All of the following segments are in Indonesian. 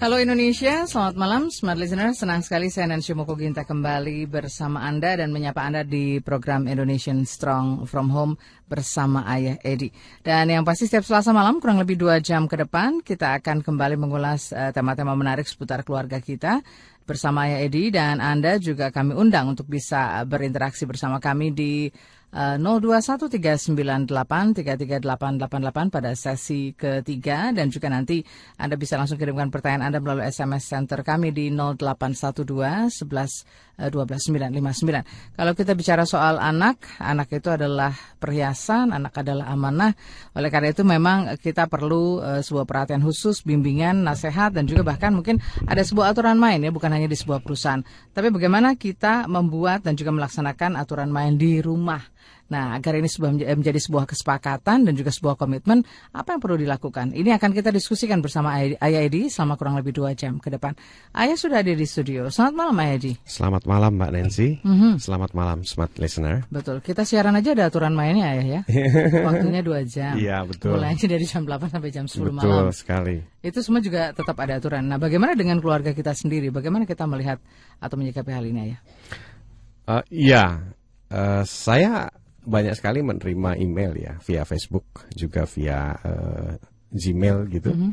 Halo Indonesia, selamat malam Smart Listener. Senang sekali saya Nancy Moko Ginta kembali bersama Anda dan menyapa Anda di program Indonesian Strong From Home bersama Ayah Edi. Dan yang pasti setiap selasa malam kurang lebih dua jam ke depan kita akan kembali mengulas uh, tema-tema menarik seputar keluarga kita bersama Ayah Edi dan Anda juga kami undang untuk bisa berinteraksi bersama kami di uh, 0213983388 pada sesi ketiga dan juga nanti Anda bisa langsung kirimkan pertanyaan Anda melalui SMS center kami di 0812 11 12 959. Kalau kita bicara soal anak, anak itu adalah perhiasan, anak adalah amanah. Oleh karena itu memang kita perlu uh, sebuah perhatian khusus, bimbingan, nasihat dan juga bahkan mungkin ada sebuah aturan main ya, bukan hanya di sebuah perusahaan. Tapi bagaimana kita membuat dan juga melaksanakan aturan main di rumah. Nah, agar ini sebuah menjadi sebuah kesepakatan dan juga sebuah komitmen, apa yang perlu dilakukan? Ini akan kita diskusikan bersama Ayah Edi selama kurang lebih dua jam ke depan. Ayah sudah ada di studio. Selamat malam, Ayah Edi. Selamat malam, Mbak Nancy. Mm-hmm. Selamat malam, smart listener. Betul. Kita siaran aja ada aturan mainnya, Ayah ya. Waktunya dua jam. Iya, betul. Mulainya dari jam 8 sampai jam 10 betul malam. Betul sekali. Itu semua juga tetap ada aturan. Nah, bagaimana dengan keluarga kita sendiri? Bagaimana kita melihat atau menyikapi hal ini, Ayah? Uh, iya, uh, saya banyak sekali menerima email ya via Facebook juga via uh, Gmail gitu. Mm -hmm.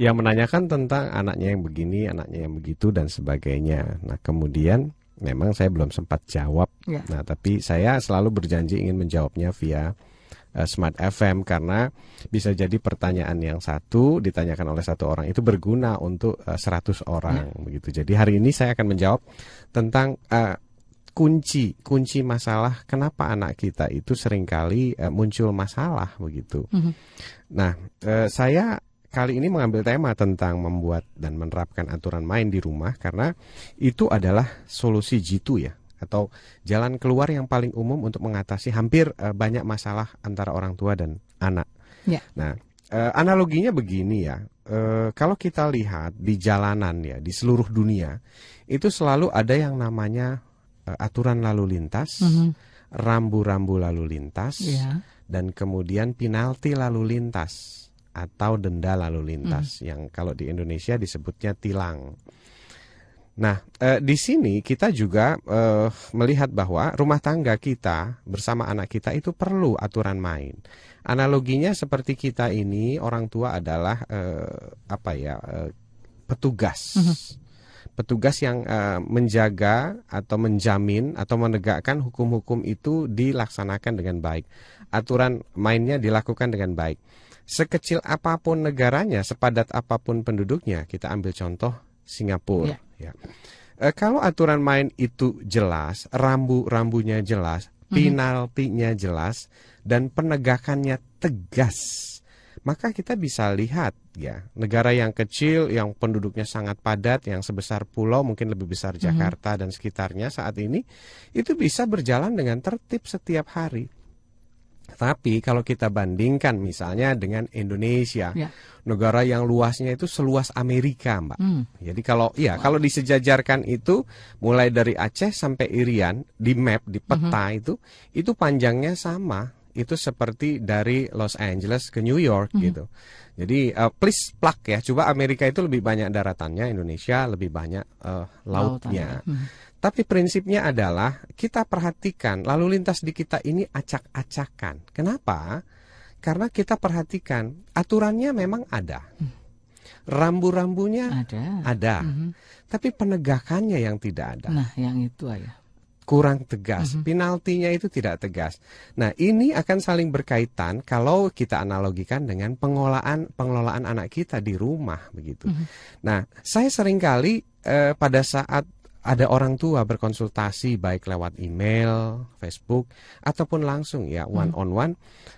Yang menanyakan tentang anaknya yang begini, anaknya yang begitu dan sebagainya. Nah, kemudian memang saya belum sempat jawab. Yeah. Nah, tapi saya selalu berjanji ingin menjawabnya via uh, Smart FM karena bisa jadi pertanyaan yang satu ditanyakan oleh satu orang itu berguna untuk uh, 100 orang yeah. begitu. Jadi hari ini saya akan menjawab tentang uh, kunci kunci masalah kenapa anak kita itu sering kali uh, muncul masalah begitu. Mm -hmm. Nah, uh, saya kali ini mengambil tema tentang membuat dan menerapkan aturan main di rumah karena itu adalah solusi jitu ya atau jalan keluar yang paling umum untuk mengatasi hampir uh, banyak masalah antara orang tua dan anak. Yeah. Nah, uh, analoginya begini ya. Uh, kalau kita lihat di jalanan ya di seluruh dunia itu selalu ada yang namanya aturan lalu lintas, mm-hmm. rambu-rambu lalu lintas, yeah. dan kemudian penalti lalu lintas atau denda lalu lintas mm. yang kalau di Indonesia disebutnya tilang. Nah, uh, di sini kita juga uh, melihat bahwa rumah tangga kita bersama anak kita itu perlu aturan main. Analoginya seperti kita ini orang tua adalah uh, apa ya uh, petugas. Mm -hmm petugas yang uh, menjaga atau menjamin atau menegakkan hukum-hukum itu dilaksanakan dengan baik. Aturan mainnya dilakukan dengan baik. Sekecil apa pun negaranya, sepadat apa pun penduduknya, kita ambil contoh Singapura. Ya. Ya. E, kalau aturan main itu jelas, rambu-rambunya jelas, mhm. penaltinya jelas, dan penegakannya tegas maka kita bisa lihat ya negara yang kecil yang penduduknya sangat padat yang sebesar pulau mungkin lebih besar mhm. Jakarta mm -hmm. dan sekitarnya saat ini itu bisa berjalan dengan tertib setiap hari. Tapi kalau kita bandingkan misalnya dengan Indonesia, ya. negara yang luasnya itu seluas Amerika, Mbak. Hmm. Jadi kalau ya wow. kalau disejajarkan itu mulai dari Aceh sampai Irian di map di peta -hmm. itu itu panjangnya sama itu seperti dari Los Angeles ke New York mm -hmm. gitu. Jadi uh, please plug ya, coba Amerika itu lebih banyak daratannya, Indonesia lebih banyak uh, lautnya. Mm -hmm. Tapi prinsipnya adalah kita perhatikan lalu lintas di kita ini acak-acakan. Kenapa? Karena kita perhatikan aturannya memang ada. Mm. Rambu-rambunya ada. ada. Mm -hmm. Tapi penegakannya yang tidak ada. Nah, yang itu aja kurang tegas, mm-hmm. penaltinya itu tidak tegas. Nah, ini akan saling berkaitan kalau kita analogikan dengan pengelolaan pengelolaan anak kita di rumah begitu. Mm-hmm. Nah, saya sering kali eh, pada saat ada orang tua berkonsultasi baik lewat email, Facebook ataupun langsung ya one on one,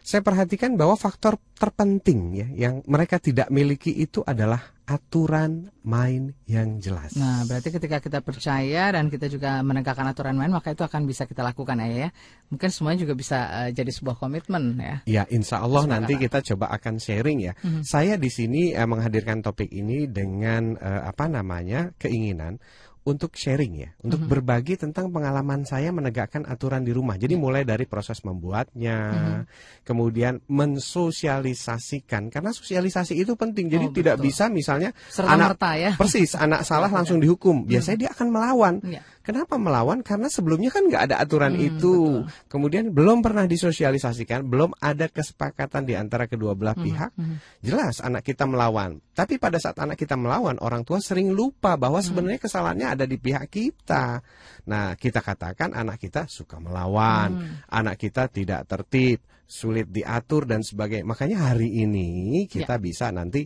saya perhatikan bahwa faktor terpenting ya yang mereka tidak miliki itu adalah aturan main yang jelas. Nah, berarti ketika kita percaya dan kita juga menegakkan aturan main, maka itu akan bisa kita lakukan ya. ya. Mungkin semuanya juga bisa uh, jadi sebuah komitmen ya. Ya, insya Allah Semoga nanti kita coba akan sharing ya. Mhm. Saya di sini eh, menghadirkan topik ini dengan eh, apa namanya keinginan untuk sharing ya, untuk Mhm. berbagi tentang pengalaman saya menegakkan aturan di rumah. Jadi mulai dari proses membuatnya, Mhm. kemudian mensosialisasikan karena sosialisasi itu penting. Jadi Oh, tidak betul. bisa misalnya Serta Anak- merta ya. persis anak salah langsung dihukum. Biasanya dia akan melawan. Iya. Kenapa melawan? Karena sebelumnya kan nggak ada aturan Hmm, itu. Kemudian belum pernah disosialisasikan, belum ada kesepakatan di antara kedua belah pihak. mhm. Jelas anak kita melawan. Tapi pada saat anak kita melawan, orang tua sering lupa bahwa sebenarnya kesalahannya ada di pihak kita. Nah, kita katakan anak kita suka melawan, Hmm. anak kita tidak tertib, sulit diatur dan sebagainya. Makanya hari ini kita bisa nanti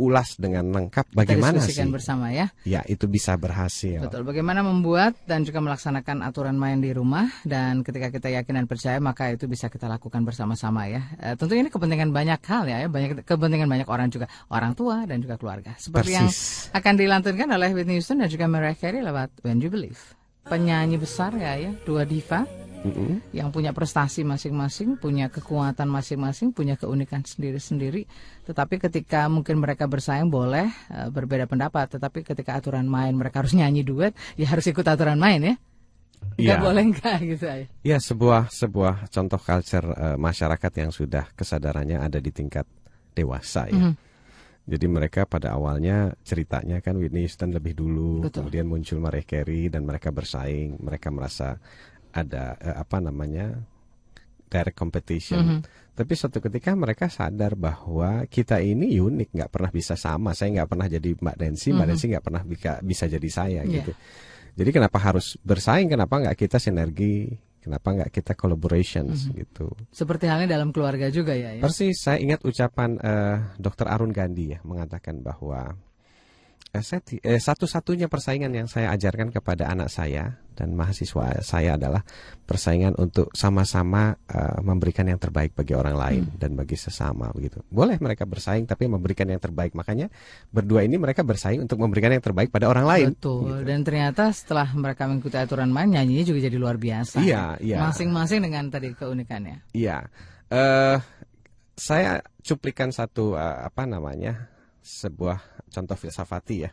ulas dengan lengkap bagaimana sih bersama ya. ya itu bisa berhasil. Betul. Bagaimana membuat dan juga melaksanakan aturan main di rumah dan ketika kita yakin dan percaya maka itu bisa kita lakukan bersama-sama ya. Eh, tentu ini kepentingan banyak hal ya, ya, banyak kepentingan banyak orang juga, orang tua dan juga keluarga. Seperti yang Persis. akan dilantunkan oleh Whitney Houston dan juga Mariah Carey lewat When You Believe. Penyanyi besar ya ya, dua diva Mm-mm. yang punya prestasi masing-masing, punya kekuatan masing-masing, punya keunikan sendiri-sendiri. Tetapi ketika mungkin mereka bersaing boleh eh, berbeda pendapat, tetapi ketika aturan main mereka harus nyanyi duet, ya harus ikut aturan main ya. Nggak Iya. boleh enggak gitu ya. Ya sebuah sebuah contoh culture eh, masyarakat yang sudah kesadarannya ada di tingkat dewasa ya. Mhm. Jadi mereka pada awalnya ceritanya kan Whitney Houston lebih dulu, Betul. kemudian muncul Mariah Carey dan mereka bersaing, mereka merasa ada eh, apa namanya direct competition. Mhm. Tapi suatu ketika mereka sadar bahwa kita ini unik, nggak pernah bisa sama. Saya nggak pernah jadi Mbak Nancy, Mbak Mhm. Nancy nggak pernah bisa, bisa jadi saya Iya. gitu. Jadi kenapa harus bersaing? Kenapa nggak kita sinergi? Kenapa nggak kita collaborations Mhm. gitu? Seperti halnya dalam keluarga juga ya. ya. Persis, saya ingat ucapan eh, Dr. Arun Gandhi ya mengatakan bahwa eh, eh, satu-satunya persaingan yang saya ajarkan kepada anak saya dan mahasiswa saya adalah persaingan untuk sama-sama eh, memberikan yang terbaik bagi orang lain dan bagi sesama begitu. Boleh mereka bersaing tapi memberikan yang terbaik. Makanya berdua ini mereka bersaing untuk memberikan yang terbaik pada orang lain. Betul. Dan ternyata setelah mereka mengikuti aturan main, nyanyinya juga jadi luar biasa. Iya, iya. Masing-masing dengan tadi keunikannya. Iya, eh saya cuplikan satu eh, apa namanya sebuah contoh filsafati ya,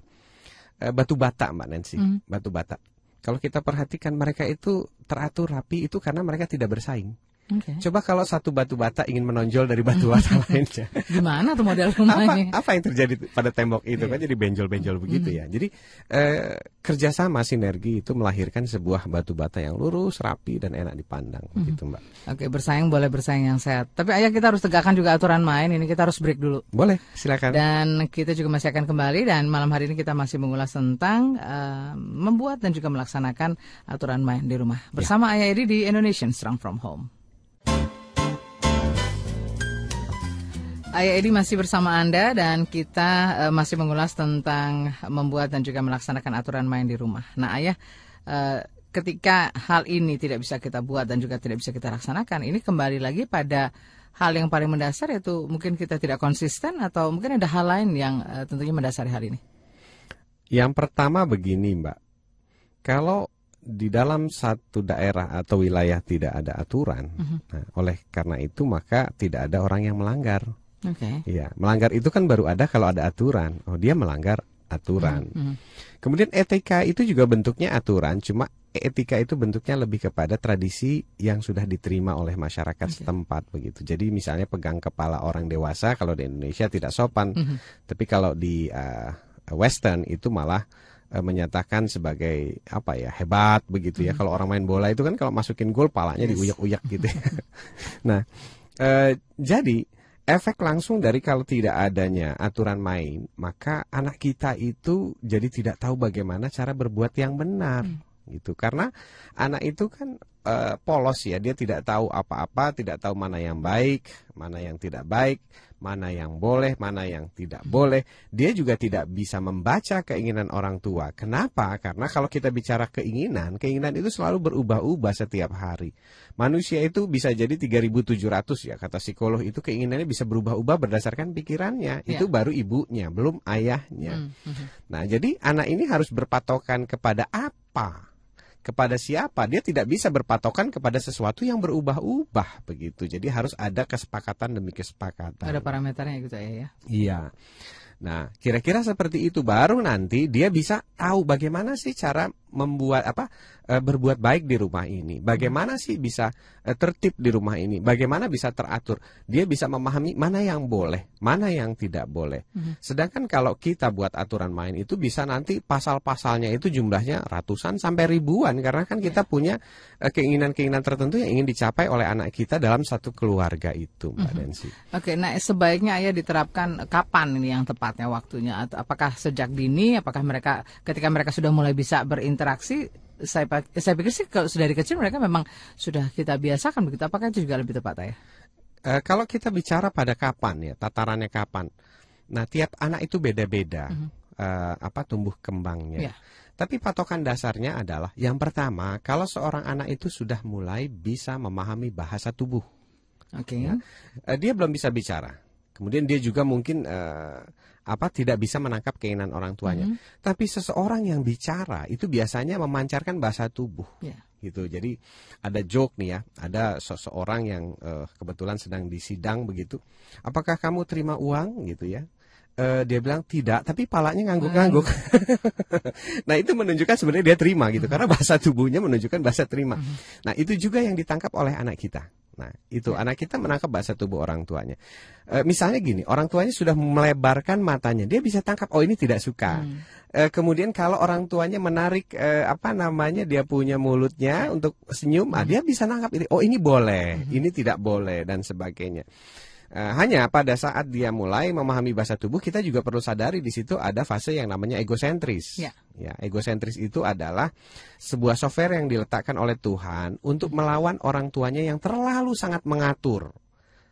Eh, batu bata mbak Nancy, Mhm. batu bata. Kalau kita perhatikan mereka itu teratur rapi itu karena mereka tidak bersaing. Oke. Coba kalau satu batu bata ingin menonjol dari batu bata lainnya, Gimana tuh model apa rumahnya? apa yang terjadi pada tembok itu Iya. kan jadi benjol-benjol begitu Mhm. ya. Jadi eh, kerjasama sinergi itu melahirkan sebuah batu bata yang lurus, rapi dan enak dipandang Mhm. begitu mbak. Oke, bersaing boleh bersaing yang sehat. Tapi ayah kita harus tegakkan juga aturan main. Ini kita harus break dulu. Boleh, silakan. Dan kita juga masih akan kembali dan malam hari ini kita masih mengulas tentang eh, membuat dan juga melaksanakan aturan main di rumah. Bersama Ayah Edi di Indonesian Strong From Home. Ayah Edi masih bersama Anda dan kita eh, masih mengulas tentang membuat dan juga melaksanakan aturan main di rumah. Nah, Ayah, eh, ketika hal ini tidak bisa kita buat dan juga tidak bisa kita laksanakan, ini kembali lagi pada hal yang paling mendasar yaitu mungkin kita tidak konsisten atau mungkin ada hal lain yang eh, tentunya mendasari hal ini. Yang pertama begini, Mbak. Kalau di dalam satu daerah atau wilayah tidak ada aturan, Mhm. nah, oleh karena itu maka tidak ada orang yang melanggar. Oke. Iya, melanggar itu kan baru ada kalau ada aturan. Oh, dia melanggar aturan. Mhm. Kemudian etika itu juga bentuknya aturan, cuma etika itu bentuknya lebih kepada tradisi yang sudah diterima oleh masyarakat Oke. setempat begitu. Jadi misalnya pegang kepala orang dewasa kalau di Indonesia tidak sopan, Mhm. tapi kalau di uh, Western itu malah uh, menyatakan sebagai apa ya hebat begitu ya. Kalau orang main bola itu kan kalau masukin gol palanya Yes. diuyak-uyak gitu. ya. nah, eh, jadi efek langsung dari kalau tidak adanya aturan main, maka anak kita itu jadi tidak tahu bagaimana cara berbuat yang benar. gitu karena anak itu kan eh, polos ya dia tidak tahu apa-apa tidak tahu mana yang baik mana yang tidak baik mana yang boleh, mana yang tidak boleh. Dia juga tidak bisa membaca keinginan orang tua. Kenapa? Karena kalau kita bicara keinginan, keinginan itu selalu berubah-ubah setiap hari. Manusia itu bisa jadi 3700 ya kata psikolog itu keinginannya bisa berubah-ubah berdasarkan pikirannya. Ya. Itu baru ibunya, belum ayahnya. Hmm, hmm. Nah, jadi anak ini harus berpatokan kepada apa? Kepada siapa? Dia tidak bisa berpatokan kepada sesuatu yang berubah-ubah begitu. Jadi harus ada kesepakatan demi kesepakatan. Ada parameternya gitu ya ya. Iya. Nah, kira-kira seperti itu baru nanti dia bisa tahu bagaimana sih cara membuat apa e, berbuat baik di rumah ini. Bagaimana sih bisa e, tertib di rumah ini? Bagaimana bisa teratur? Dia bisa memahami mana yang boleh, mana yang tidak boleh. Mhm. Sedangkan kalau kita buat aturan main itu bisa nanti pasal-pasalnya itu jumlahnya ratusan sampai ribuan karena kan kita punya e, keinginan-keinginan tertentu yang ingin dicapai oleh anak kita dalam satu keluarga itu, Mbak Nancy. Oke, nah sebaiknya ayah diterapkan kapan ini yang tepatnya waktunya? Atau apakah sejak dini? Apakah mereka ketika mereka sudah mulai bisa berinteraksi? Saya pak- saya pikir sih kalau sudah dari kecil mereka memang sudah kita biasakan begitu. Apakah itu juga lebih tepat ayah? Eh, kalau kita bicara pada kapan ya, tatarannya kapan. Nah, tiap anak itu beda-beda eh, apa tumbuh kembangnya. Ya. Tapi patokan dasarnya adalah yang pertama, kalau seorang anak itu sudah mulai bisa memahami bahasa tubuh, Oke. Ya. Eh, dia belum bisa bicara. Kemudian dia juga mungkin eh, apa tidak bisa menangkap keinginan orang tuanya. Mhm. Tapi seseorang yang bicara itu biasanya memancarkan bahasa tubuh Ya. gitu. Jadi ada joke nih ya, ada seseorang yang eh, kebetulan sedang di sidang begitu. Apakah kamu terima uang gitu ya? Eh, dia bilang tidak, tapi palanya ngangguk-ngangguk. nah itu menunjukkan sebenarnya dia terima gitu, karena bahasa tubuhnya menunjukkan bahasa terima. Nah itu juga yang ditangkap oleh anak kita. Nah itu anak kita menangkap bahasa tubuh orang tuanya. Eh, misalnya gini, orang tuanya sudah melebarkan matanya, dia bisa tangkap oh ini tidak suka. Eh, kemudian kalau orang tuanya menarik eh, apa namanya dia punya mulutnya untuk senyum, ah, dia bisa nangkap ini. Oh ini boleh, ini tidak boleh dan sebagainya. Eh, hanya pada saat dia mulai memahami bahasa tubuh, kita juga perlu sadari di situ ada fase yang namanya egosentris. Ya. Ya, egosentris itu adalah sebuah software yang diletakkan oleh Tuhan untuk melawan orang tuanya yang terlalu sangat mengatur.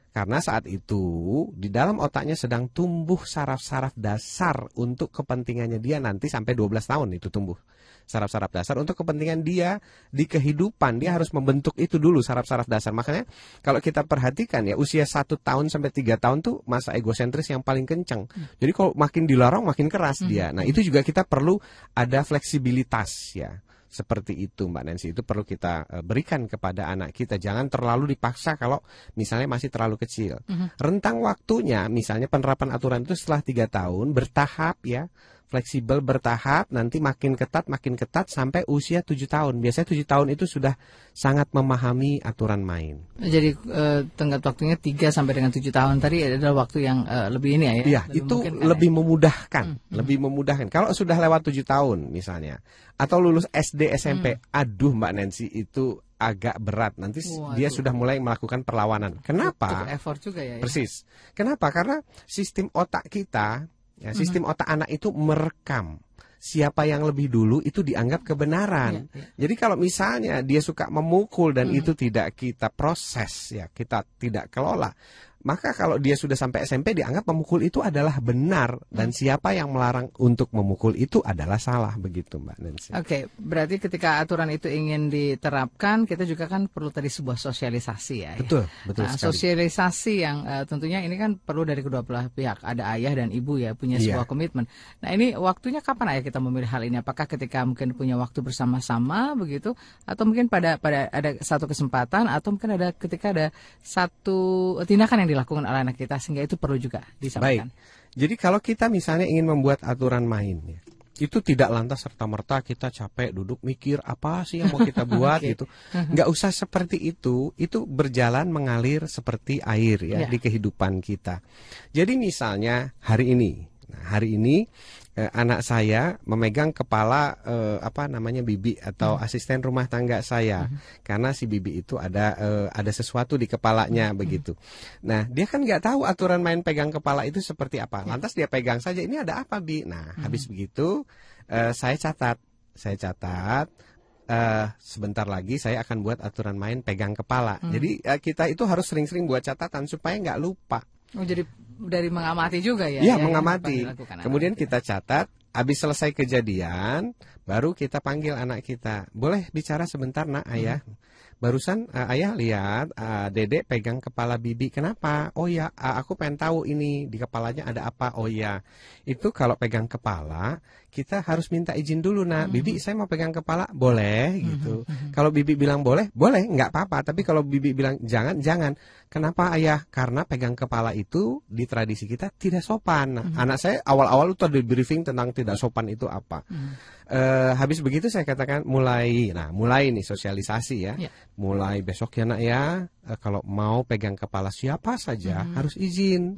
Karena saat itu di dalam otaknya sedang tumbuh saraf-saraf dasar untuk kepentingannya dia nanti sampai 12 tahun itu tumbuh. Saraf-saraf dasar untuk kepentingan dia di kehidupan. Dia harus membentuk itu dulu saraf-saraf dasar. Makanya kalau kita perhatikan ya usia satu tahun sampai tiga tahun tuh masa egosentris yang paling kencang. Jadi kalau makin dilarang makin keras dia. Nah itu juga kita perlu ada fleksibilitas ya. Seperti itu Mbak Nancy. Itu perlu kita eh, berikan kepada anak kita. Jangan terlalu dipaksa kalau misalnya masih terlalu kecil. Rentang waktunya misalnya penerapan aturan itu setelah tiga tahun bertahap ya fleksibel bertahap nanti makin ketat makin ketat sampai usia tujuh tahun biasanya tujuh tahun itu sudah sangat memahami aturan main Jadi eh, tenggat waktunya 3 sampai dengan 7 tahun tadi adalah waktu yang eh, lebih ini ya. ya? Iya, Lebih itu ya? lebih memudahkan, lebih memudahkan. Kalau sudah lewat tujuh tahun misalnya, atau lulus SD SMP, aduh Mbak Nancy itu agak berat. Nanti Waduh. dia sudah mulai melakukan perlawanan. Cukup Kenapa? effort juga ya. ya? Persis. Kenapa? Karena sistem otak kita, ya, sistem otak anak itu merekam siapa yang lebih dulu itu dianggap kebenaran. Iya, iya. Jadi kalau misalnya dia suka memukul dan itu tidak kita proses ya, kita tidak kelola, maka kalau dia sudah sampai SMP dianggap memukul itu adalah benar dan siapa yang melarang untuk memukul itu adalah salah begitu Mbak Nancy. Oke, berarti ketika aturan itu ingin diterapkan, kita juga kan perlu tadi sebuah sosialisasi ya. ya. Betul, betul Nah, sekali. sosialisasi yang eh, tentunya ini kan perlu dari kedua belah pihak. Ada ayah dan ibu ya punya Iya. sebuah komitmen. Nah ini waktunya kapan ayah kita memilih hal ini? Apakah ketika mungkin punya waktu bersama-sama begitu, atau mungkin pada pada ada satu kesempatan, atau mungkin ada ketika ada satu tindakan yang dilakukan oleh anak kita sehingga itu perlu juga Baik. disampaikan. Jadi kalau kita misalnya ingin membuat aturan main ya, itu tidak lantas serta merta kita capek duduk mikir apa sih yang mau kita buat Oke. gitu. Nggak usah seperti itu. Itu berjalan mengalir seperti air ya Ya. di kehidupan kita. Jadi misalnya hari ini, nah, hari ini eh, anak saya memegang kepala eh, apa namanya bibi atau asisten rumah tangga saya karena si bibi itu ada eh, ada sesuatu di kepalanya begitu. Nah dia kan nggak tahu aturan main pegang kepala itu seperti apa. Lantas dia pegang saja ini ada apa bi? Nah habis begitu eh, saya catat, saya catat. eh, sebentar lagi saya akan buat aturan main pegang kepala. Jadi eh, kita itu harus sering-sering buat catatan supaya nggak lupa. Oh, jadi dari mengamati juga ya? Iya, ya, mengamati. Kemudian anak kita catat, habis selesai kejadian, baru kita panggil anak kita. Boleh bicara sebentar, Nak, Ayah? Barusan eh, Ayah lihat eh, Dedek pegang kepala Bibi. Kenapa? Oh ya, eh, aku pengen tahu ini di kepalanya ada apa. Oh ya, itu kalau pegang kepala kita harus minta izin dulu, Nak. Bibi, saya mau pegang kepala, boleh gitu. Kalau Bibi bilang boleh, boleh, nggak apa-apa. Tapi kalau Bibi bilang jangan, jangan. Kenapa Ayah? Karena pegang kepala itu di tradisi kita tidak sopan. Nah, anak saya awal-awal itu ada briefing tentang tidak sopan itu apa. Eh, habis begitu saya katakan mulai, nah mulai nih sosialisasi ya, Ya. mulai besok ya nak ya, eh, kalau mau pegang kepala siapa saja harus izin.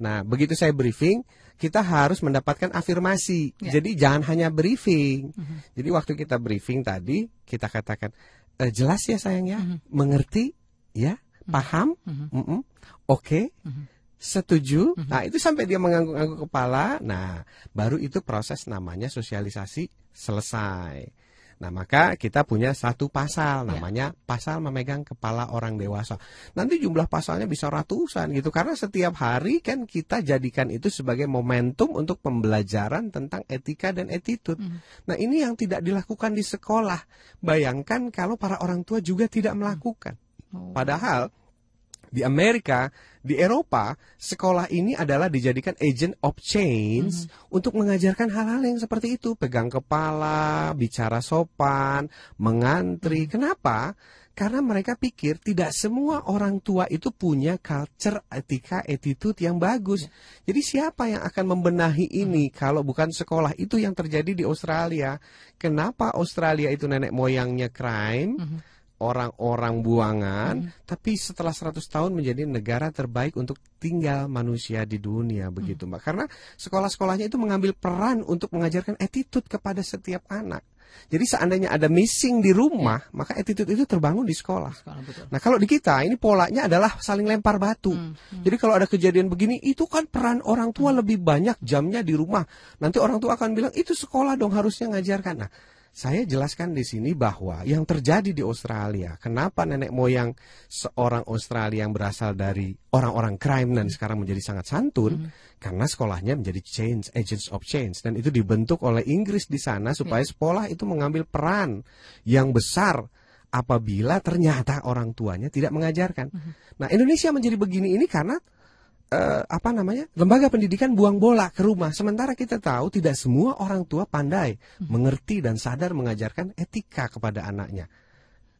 Nah begitu saya briefing, kita harus mendapatkan afirmasi. Ya. Jadi jangan hanya briefing. Jadi waktu kita briefing tadi kita katakan "Eh, jelas ya sayang ya, mengerti ya, paham, Mm-mm. oke. Setuju. Nah, itu sampai dia mengangguk-angguk kepala. Nah, baru itu proses namanya sosialisasi selesai. Nah, maka kita punya satu pasal Ya. namanya pasal memegang kepala orang dewasa. Nanti jumlah pasalnya bisa ratusan gitu karena setiap hari kan kita jadikan itu sebagai momentum untuk pembelajaran tentang etika dan attitude. Nah, ini yang tidak dilakukan di sekolah. Bayangkan kalau para orang tua juga tidak melakukan. Oh. Padahal di Amerika, di Eropa, sekolah ini adalah dijadikan agent of change untuk mengajarkan hal-hal yang seperti itu, pegang kepala, bicara sopan, mengantri. Kenapa? Karena mereka pikir tidak semua orang tua itu punya culture, etika, attitude yang bagus. Jadi siapa yang akan membenahi ini kalau bukan sekolah? Itu yang terjadi di Australia. Kenapa Australia itu nenek moyangnya crime? Orang-orang buangan, tapi setelah 100 tahun menjadi negara terbaik untuk tinggal manusia di dunia begitu, Mbak. Karena sekolah-sekolahnya itu mengambil peran untuk mengajarkan attitude kepada setiap anak. Jadi seandainya ada missing di rumah, maka attitude itu terbangun di sekolah. Sekolah, betul. Nah kalau di kita ini polanya adalah saling lempar batu. Jadi kalau ada kejadian begini itu kan peran orang tua lebih banyak jamnya di rumah. Nanti orang tua akan bilang itu sekolah dong harusnya ngajarkan. Nah saya jelaskan di sini bahwa yang terjadi di Australia, kenapa nenek moyang seorang Australia yang berasal dari orang-orang crime dan sekarang menjadi sangat santun, karena sekolahnya menjadi change agents of change. Dan itu dibentuk oleh Inggris di sana supaya sekolah itu mengambil peran yang besar apabila ternyata orang tuanya tidak mengajarkan. Nah, Indonesia menjadi begini ini karena eh, apa namanya? lembaga pendidikan buang bola ke rumah. Sementara kita tahu tidak semua orang tua pandai mengerti dan sadar mengajarkan etika kepada anaknya.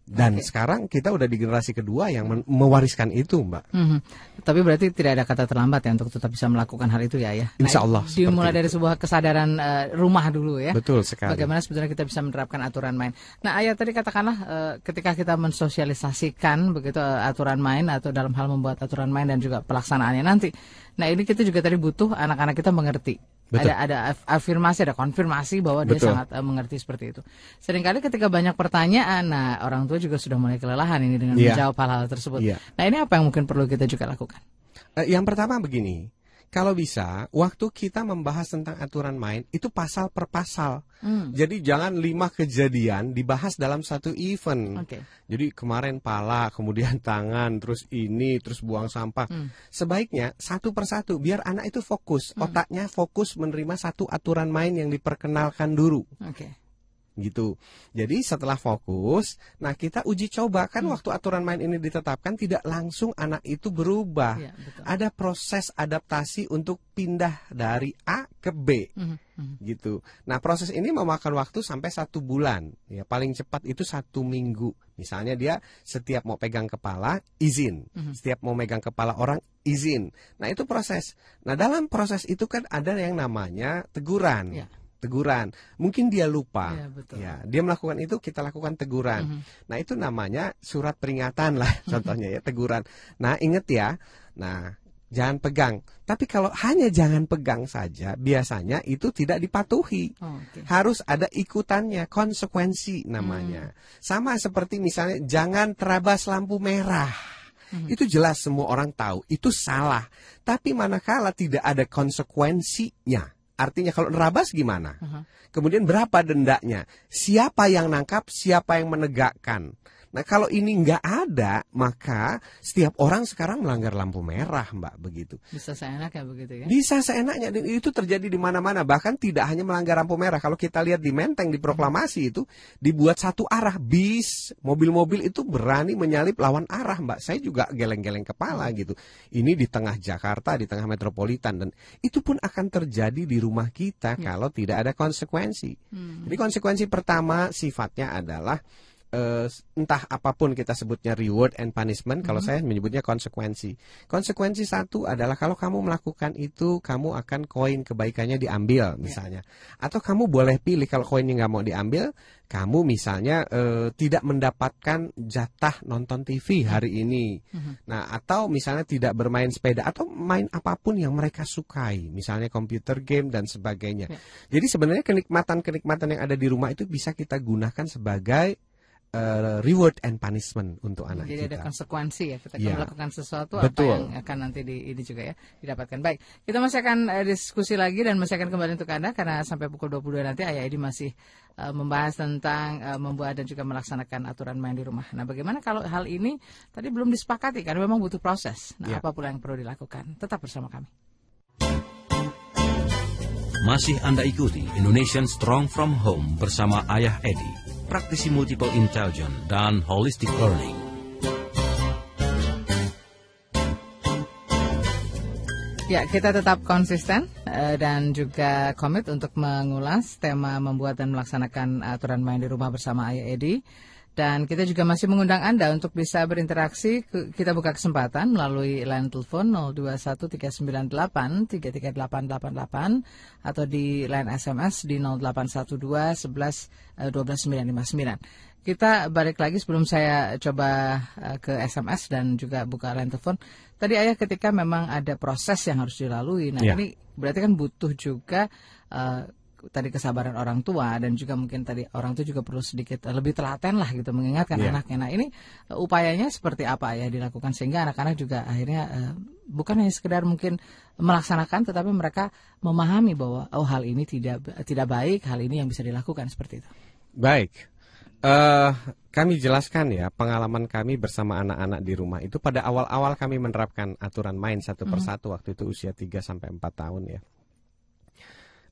Dan Oke. sekarang kita udah di generasi kedua yang mewariskan itu, Mbak. Mhm. Tapi berarti tidak ada kata terlambat ya untuk tetap bisa melakukan hal itu ya ya. Insya Allah, Dimulai seperti dari sebuah kesadaran eh, rumah dulu ya. Betul sekali. Bagaimana sebenarnya kita bisa menerapkan aturan main. Nah, ayah tadi katakanlah eh, ketika kita mensosialisasikan begitu eh, aturan main atau dalam hal membuat aturan main dan juga pelaksanaannya nanti. Nah, ini kita juga tadi butuh anak-anak kita mengerti. Betul. Ada ada af- afirmasi, ada konfirmasi bahwa dia Betul. sangat eh, mengerti seperti itu. Seringkali ketika banyak pertanyaan, nah orang tua juga sudah mulai kelelahan ini dengan Iya. menjawab hal-hal tersebut. Iya. Nah, ini apa yang mungkin perlu kita juga lakukan? Eh, yang pertama begini, kalau bisa, waktu kita membahas tentang aturan main itu pasal per pasal. Hmm. Jadi jangan lima kejadian dibahas dalam satu event. Oke. Jadi kemarin pala, kemudian tangan, terus ini, terus buang sampah. Hmm. Sebaiknya satu persatu, biar anak itu fokus, otaknya fokus menerima satu aturan main yang diperkenalkan dulu Oke. Gitu. Jadi setelah fokus, nah kita uji coba kan waktu aturan main ini ditetapkan tidak langsung anak itu berubah. Betul. Ada proses adaptasi untuk pindah dari A ke B Mhm, mhm. gitu. Nah proses ini memakan waktu sampai satu bulan. Ya paling cepat itu satu minggu. Misalnya dia setiap mau pegang kepala izin, setiap mau megang kepala orang izin. Nah itu proses. Nah dalam proses itu kan ada yang namanya teguran. Ya. Teguran. Mungkin dia lupa. Iya, betul. Ya, dia melakukan itu kita lakukan teguran. Nah itu namanya surat peringatan lah contohnya ya teguran. Nah inget ya. Nah jangan pegang. Tapi kalau hanya jangan pegang saja, biasanya itu tidak dipatuhi. Oh, Oke. Harus ada ikutannya, konsekuensi namanya. Sama seperti misalnya jangan terabas lampu merah. Itu jelas semua orang tahu, itu salah. Tapi manakala tidak ada konsekuensinya. Artinya kalau nerabas gimana? Kemudian berapa dendanya? Siapa yang nangkap, siapa yang menegakkan? Nah kalau ini nggak ada, maka setiap orang sekarang melanggar lampu merah, Mbak, begitu. Bisa seenaknya begitu ya? Bisa seenaknya dan itu terjadi di mana-mana. Bahkan tidak hanya melanggar lampu merah. Kalau kita lihat di Menteng di proklamasi itu dibuat satu arah bis, mobil-mobil itu berani menyalip lawan arah, Mbak. Saya juga geleng-geleng kepala gitu. Ini di tengah Jakarta, di tengah metropolitan dan itu pun akan terjadi di rumah kita Ya. kalau tidak ada konsekuensi. Hmm. Jadi konsekuensi pertama sifatnya adalah eh, entah apa pun kita sebutnya reward and punishment, kalau saya menyebutnya konsekuensi. Konsekuensi satu adalah kalau kamu melakukan itu, kamu akan koin kebaikannya diambil misalnya. Atau kamu boleh pilih kalau koinnya nggak mau diambil, kamu misalnya eh, tidak mendapatkan jatah nonton TV hari ini. Nah, atau misalnya tidak bermain sepeda atau main apa pun yang mereka sukai, misalnya computer game dan sebagainya. Ya. Jadi sebenarnya kenikmatan-kenikmatan yang ada di rumah itu bisa kita gunakan sebagai eh, reward and punishment untuk anak Jadi ada kita. konsekuensi ya kita Iya. melakukan sesuatu Betul. apa yang akan nanti di, ini juga ya didapatkan. Baik, kita masih akan eh, diskusi lagi dan masih akan kembali untuk Anda karena sampai pukul 22 nanti Ayah Edi masih eh, membahas tentang membuat dan juga melaksanakan aturan main di rumah. Nah, bagaimana kalau hal ini tadi belum disepakati karena memang butuh proses. Nah, Iya. apa pula yang perlu dilakukan? Tetap bersama kami. Masih Anda ikuti Indonesian Strong from Home bersama Ayah Edi, praktisi multiple intelligence dan holistic learning. Ya, kita tetap konsisten eh, dan juga komit untuk mengulas tema membuat dan melaksanakan aturan main di rumah bersama Ayah Edi. Dan kita juga masih mengundang Anda untuk bisa berinteraksi. Kita buka kesempatan melalui line telepon 021398338888 atau di line SMS di 0812 11 eh, 12959. Kita balik lagi sebelum saya coba eh, ke SMS dan juga buka line telepon. Tadi ayah ketika memang ada proses yang harus dilalui. Nah Ya. ini berarti kan butuh juga eh, tadi kesabaran orang tua dan juga mungkin tadi orang tua juga perlu sedikit eh, lebih telaten lah gitu mengingatkan Ya. anaknya. Nah ini eh, upayanya seperti apa ya dilakukan sehingga anak-anak juga akhirnya eh, bukan hanya sekedar mungkin melaksanakan tetapi mereka memahami bahwa oh hal ini tidak tidak baik, hal ini yang bisa dilakukan seperti itu. Baik. eh kami jelaskan ya pengalaman kami bersama anak-anak di rumah itu pada awal-awal kami menerapkan aturan main satu persatu waktu itu usia 3 sampai 4 tahun ya.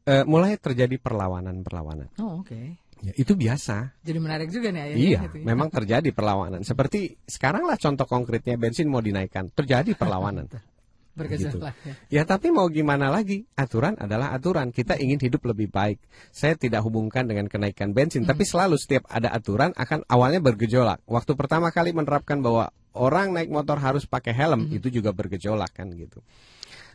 Eh, mulai terjadi perlawanan-perlawanan. Oh oke. Ya, itu biasa. Jadi menarik juga nih. Iya, gitu ya. memang terjadi perlawanan. Seperti sekarang lah contoh konkretnya bensin mau dinaikkan, terjadi perlawanan. bergejolak ya. Ya tapi mau gimana lagi? Aturan adalah aturan. Kita ingin hidup lebih baik. Saya tidak hubungkan dengan kenaikan bensin, tapi selalu setiap ada aturan akan awalnya bergejolak. Waktu pertama kali menerapkan bahwa orang naik motor harus pakai helm, itu juga bergejolak kan gitu.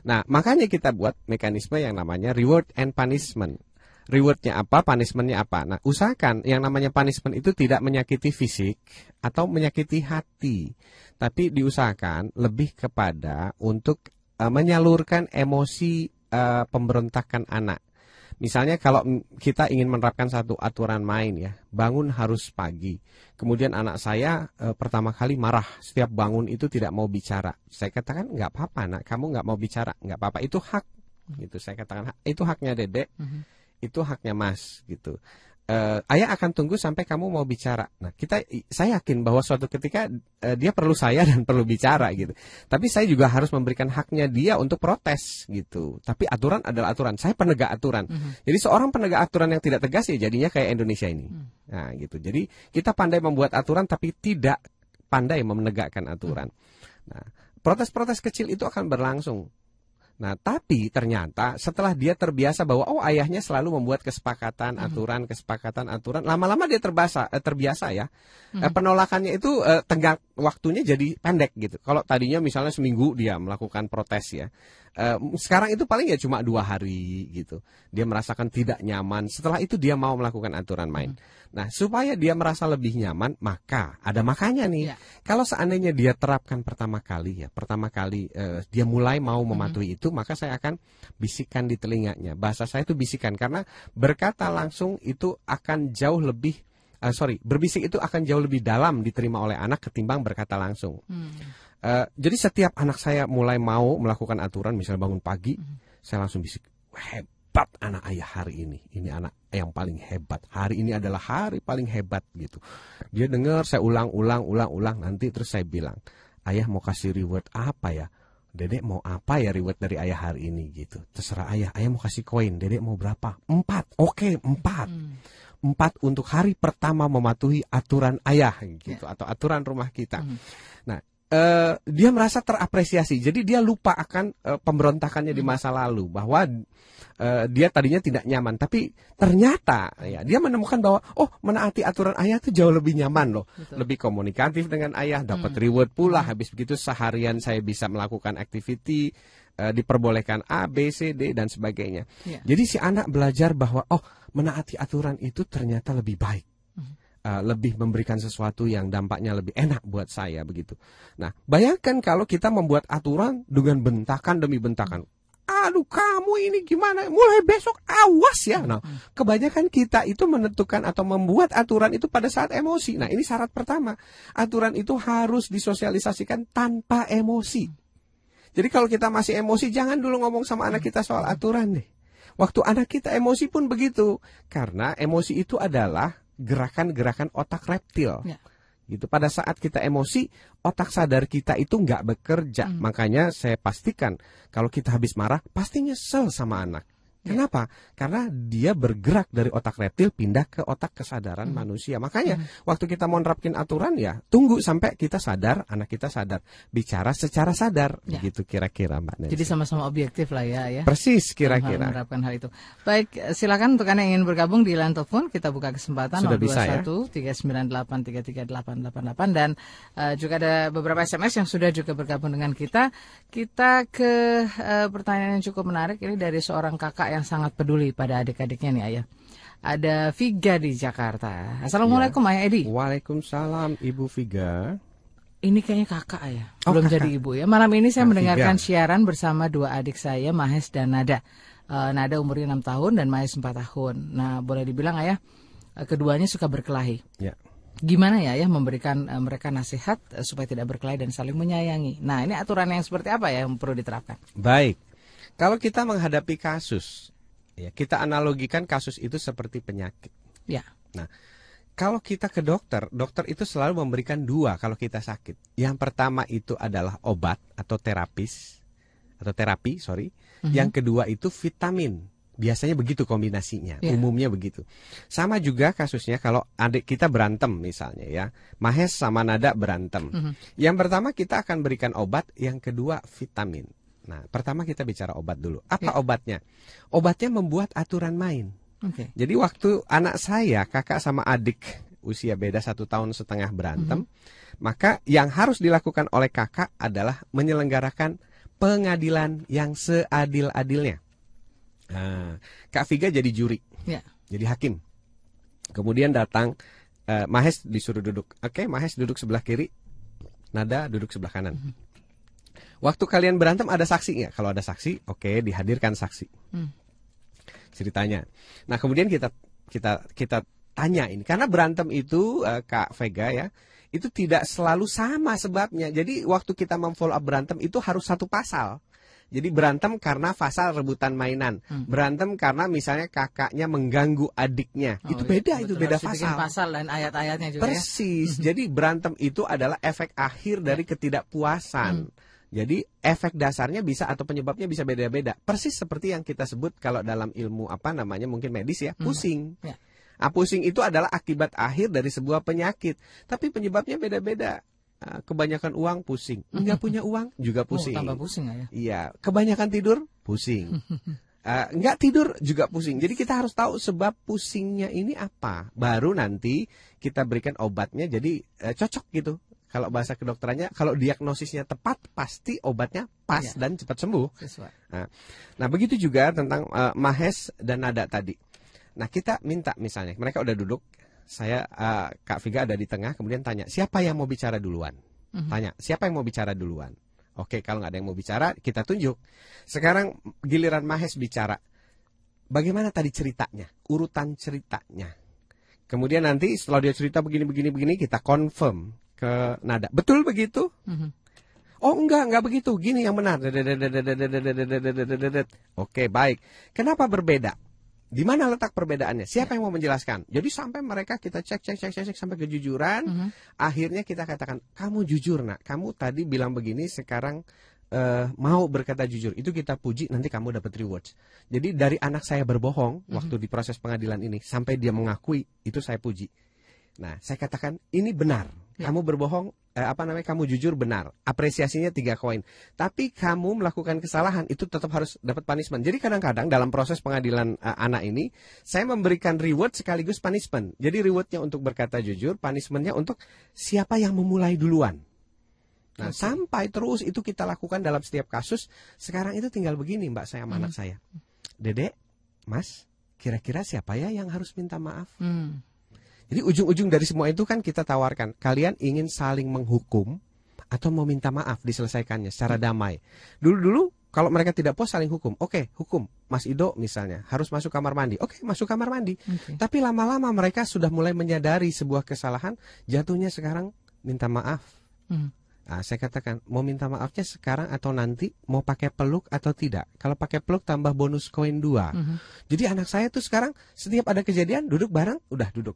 Nah, makanya kita buat mekanisme yang namanya reward and punishment. Rewardnya apa, punishmentnya apa. Nah, usahakan yang namanya punishment itu tidak menyakiti fisik atau menyakiti hati, tapi diusahakan lebih kepada untuk eh, menyalurkan emosi eh, pemberontakan anak. Misalnya kalau kita ingin menerapkan satu aturan main ya, bangun harus pagi. Kemudian anak saya eh, pertama kali marah, setiap bangun itu tidak mau bicara. Saya katakan nggak apa-apa nak, kamu nggak mau bicara, nggak apa-apa, itu hak. Gitu saya katakan "Hak- itu haknya dedek, Mhm. itu haknya mas gitu. Eh, ayah akan tunggu sampai kamu mau bicara. Nah, kita, saya yakin bahwa suatu ketika eh, dia perlu saya dan perlu bicara gitu. Tapi saya juga harus memberikan haknya dia untuk protes gitu. Tapi aturan adalah aturan. Saya penegak aturan. Mhm. Jadi seorang penegak aturan yang tidak tegas ya jadinya kayak Indonesia ini. Hmm. Nah, gitu. Jadi kita pandai membuat aturan tapi tidak pandai menegakkan aturan. Nah, protes-protes kecil itu akan berlangsung. Nah, tapi ternyata setelah dia terbiasa bahwa oh ayahnya selalu membuat kesepakatan, aturan, kesepakatan, aturan, lama-lama dia terbasa, eh, terbiasa ya. Eh, penolakannya itu eh, tenggang waktunya jadi pendek gitu. Kalau tadinya misalnya seminggu dia melakukan protes ya, Eh, sekarang itu paling ya cuma dua hari gitu. Dia merasakan tidak nyaman. Setelah itu dia mau melakukan aturan main. Nah, supaya dia merasa lebih nyaman, maka ada makanya nih. Ya. Kalau seandainya dia terapkan pertama kali ya, pertama kali eh, dia mulai mau mematuhi itu, maka saya akan bisikan di telinganya. Bahasa saya itu bisikan karena berkata langsung itu akan jauh lebih eh, sorry, berbisik itu akan jauh lebih dalam diterima oleh anak ketimbang berkata langsung. Hmm. Eh, jadi setiap anak saya mulai mau melakukan aturan, misalnya bangun pagi, saya langsung bisik, hebat anak ayah hari ini. Ini anak yang paling hebat. Hari ini adalah hari paling hebat gitu. Dia dengar saya ulang-ulang ulang-ulang nanti terus saya bilang, "Ayah mau kasih reward apa ya?" Dedek mau apa ya reward dari ayah hari ini gitu. Terserah ayah, ayah mau kasih koin, dedek mau berapa? Empat, oke empat. Empat untuk hari pertama mematuhi aturan ayah gitu atau aturan rumah kita. Nah, eh, dia merasa terapresiasi. Jadi dia lupa akan eh, pemberontakannya di masa lalu bahwa eh, dia tadinya tidak nyaman, tapi ternyata ya dia menemukan bahwa oh menaati aturan ayah itu jauh lebih nyaman loh, Betul. lebih komunikatif dengan ayah, dapat reward pula. Habis begitu seharian saya bisa melakukan activity eh, diperbolehkan A, B, C, D dan sebagainya. Ya. Jadi si anak belajar bahwa oh menaati aturan itu ternyata lebih baik. Uh, lebih memberikan sesuatu yang dampaknya lebih enak buat saya begitu. Nah, bayangkan kalau kita membuat aturan dengan bentakan demi bentakan. Aduh, kamu ini gimana? Mulai besok awas ya. Nah, kebanyakan kita itu menentukan atau membuat aturan itu pada saat emosi. Nah, ini syarat pertama. Aturan itu harus disosialisasikan tanpa emosi. Jadi kalau kita masih emosi, jangan dulu ngomong sama anak kita soal aturan deh. Waktu anak kita emosi pun begitu. Karena emosi itu adalah gerakan-gerakan otak reptil. Ya. Gitu. Pada saat kita emosi, otak sadar kita itu nggak bekerja. Makanya saya pastikan kalau kita habis marah, pasti nyesel sama anak. Kenapa? Karena dia bergerak dari otak reptil pindah ke otak kesadaran manusia. Makanya waktu kita mau nerapkin aturan ya tunggu sampai kita sadar, anak kita sadar, bicara secara sadar, Ya. begitu kira-kira Mbak Nancy. Jadi sama-sama objektif lah ya ya. Persis kira-kira. menerapkan hal itu. Baik, silakan untuk Anda yang ingin bergabung di line telepon, kita buka kesempatan Sudah bisa, ya? 021 398 33888 dan eh, juga ada beberapa SMS yang sudah juga bergabung dengan kita. Kita ke eh, pertanyaan yang cukup menarik ini dari seorang kakak yang sangat peduli pada adik-adiknya nih Ayah. Ada Viga di Jakarta. Assalamualaikum Ayah Edi. Waalaikumsalam Ibu Viga. Ini kayaknya kakak ya, Oh, belum kakak. jadi ibu ya. Malam ini saya Ah, mendengarkan Viga. siaran bersama dua adik saya, Mahes dan Nada. Eh, Nada umurnya 6 tahun dan Mahes 4 tahun. Nah, boleh dibilang ayah, eh, keduanya suka berkelahi. Ya. Gimana ya ayah memberikan eh, mereka nasihat supaya tidak berkelahi dan saling menyayangi. Nah, ini aturan yang seperti apa ya yang perlu diterapkan? Baik. Kalau kita menghadapi kasus, ya kita analogikan kasus itu seperti penyakit. Ya, Nah, kalau kita ke dokter, dokter itu selalu memberikan dua kalau kita sakit. Yang pertama itu adalah obat atau terapis atau terapi, sorry. Yang kedua itu vitamin. Biasanya begitu kombinasinya, Iya. umumnya begitu. Sama juga kasusnya kalau adik kita berantem misalnya ya, Mahes sama Nada berantem. Yang pertama kita akan berikan obat, yang kedua vitamin. Nah, pertama kita bicara obat dulu. Apa Iya. obatnya? Obatnya membuat aturan main. oke. Jadi waktu anak saya, kakak sama adik usia beda satu tahun setengah berantem, maka yang harus dilakukan oleh kakak adalah menyelenggarakan pengadilan yang seadil-adilnya. Nah, Kak Viga jadi juri, Ya, jadi hakim. Kemudian datang eh, Mahes disuruh duduk. Oke, Mahes duduk sebelah kiri, Nada duduk sebelah kanan. Waktu kalian berantem ada saksi nggak? Kalau ada saksi, oke dihadirkan saksi Hmm. ceritanya. Nah kemudian kita kita kita tanya ini karena berantem itu eh, Kak Vega ya itu tidak selalu sama sebabnya. Jadi waktu kita memfollow up berantem itu harus satu pasal. Jadi berantem karena pasal rebutan mainan, berantem karena misalnya kakaknya mengganggu adiknya, Oh, itu iya, beda itu betul. beda Harus dibikin pasal. pasal dan ayat-ayatnya juga ya. Persis. Jadi berantem itu adalah efek akhir dari ketidakpuasan. Jadi efek dasarnya bisa atau penyebabnya bisa beda-beda. Persis seperti yang kita sebut kalau dalam ilmu apa namanya mungkin medis ya, pusing. Ya. Ah, pusing itu adalah akibat akhir dari sebuah penyakit, tapi penyebabnya beda-beda. Ah, kebanyakan uang pusing, enggak punya uang juga Oh, pusing. tambah pusing ya. Iya, kebanyakan tidur pusing. Eh, nggak tidur juga pusing. Jadi kita harus tahu sebab pusingnya ini apa. Baru nanti kita berikan obatnya jadi eh, cocok gitu. Kalau bahasa kedokterannya, kalau diagnosisnya tepat pasti obatnya pas Iya. dan cepat sembuh. Sesuai. Nah begitu juga tentang eh, Mahes dan Nada tadi. Nah kita minta misalnya mereka udah duduk, saya eh, Kak Viga ada di tengah, kemudian tanya siapa yang mau bicara duluan? Tanya siapa yang mau bicara duluan? Oke kalau nggak ada yang mau bicara kita tunjuk. Sekarang giliran Mahes bicara. Bagaimana tadi ceritanya? Urutan ceritanya. Kemudian nanti setelah dia cerita begini begini begini kita confirm ke Nada. Betul begitu? Mhm. Oh enggak, enggak begitu. Gini yang benar. Oke, baik. Kenapa berbeda? Di mana letak perbedaannya? Siapa yang mau menjelaskan? Jadi sampai mereka kita cek cek cek cek, cek sampai kejujuran, Mhm. akhirnya kita katakan, "Kamu jujur, Nak. Kamu tadi bilang begini, sekarang eh, mau berkata jujur." Itu kita puji, nanti kamu dapat rewards. Jadi dari anak saya berbohong waktu di proses pengadilan ini sampai dia mengakui, itu saya puji. Nah, saya katakan ini benar. Ya. Kamu berbohong, eh, apa namanya? Kamu jujur benar. Apresiasinya tiga koin. Tapi kamu melakukan kesalahan itu tetap harus dapat punishment. Jadi kadang-kadang dalam proses pengadilan eh, anak ini, saya memberikan reward sekaligus punishment. Jadi rewardnya untuk berkata jujur, punishmentnya untuk siapa yang memulai duluan. Nah, sampai terus itu kita lakukan dalam setiap kasus. Sekarang itu tinggal begini, Mbak saya sama anak saya. Dedek, Mas, kira-kira siapa ya yang harus minta maaf? Hmm. Jadi ujung-ujung dari semua itu kan kita tawarkan, kalian ingin saling menghukum atau mau minta maaf diselesaikannya secara damai. Dulu-dulu kalau mereka tidak puas saling hukum, oke hukum. Mas Ido misalnya harus masuk kamar mandi, oke masuk kamar mandi. Oke. Tapi lama-lama mereka sudah mulai menyadari sebuah kesalahan, jatuhnya sekarang minta maaf. Hmm. Nah, saya katakan mau minta maafnya sekarang atau nanti, mau pakai peluk atau tidak. Kalau pakai peluk tambah bonus koin dua. Mhm. Jadi anak saya tuh sekarang setiap ada kejadian duduk bareng, udah duduk.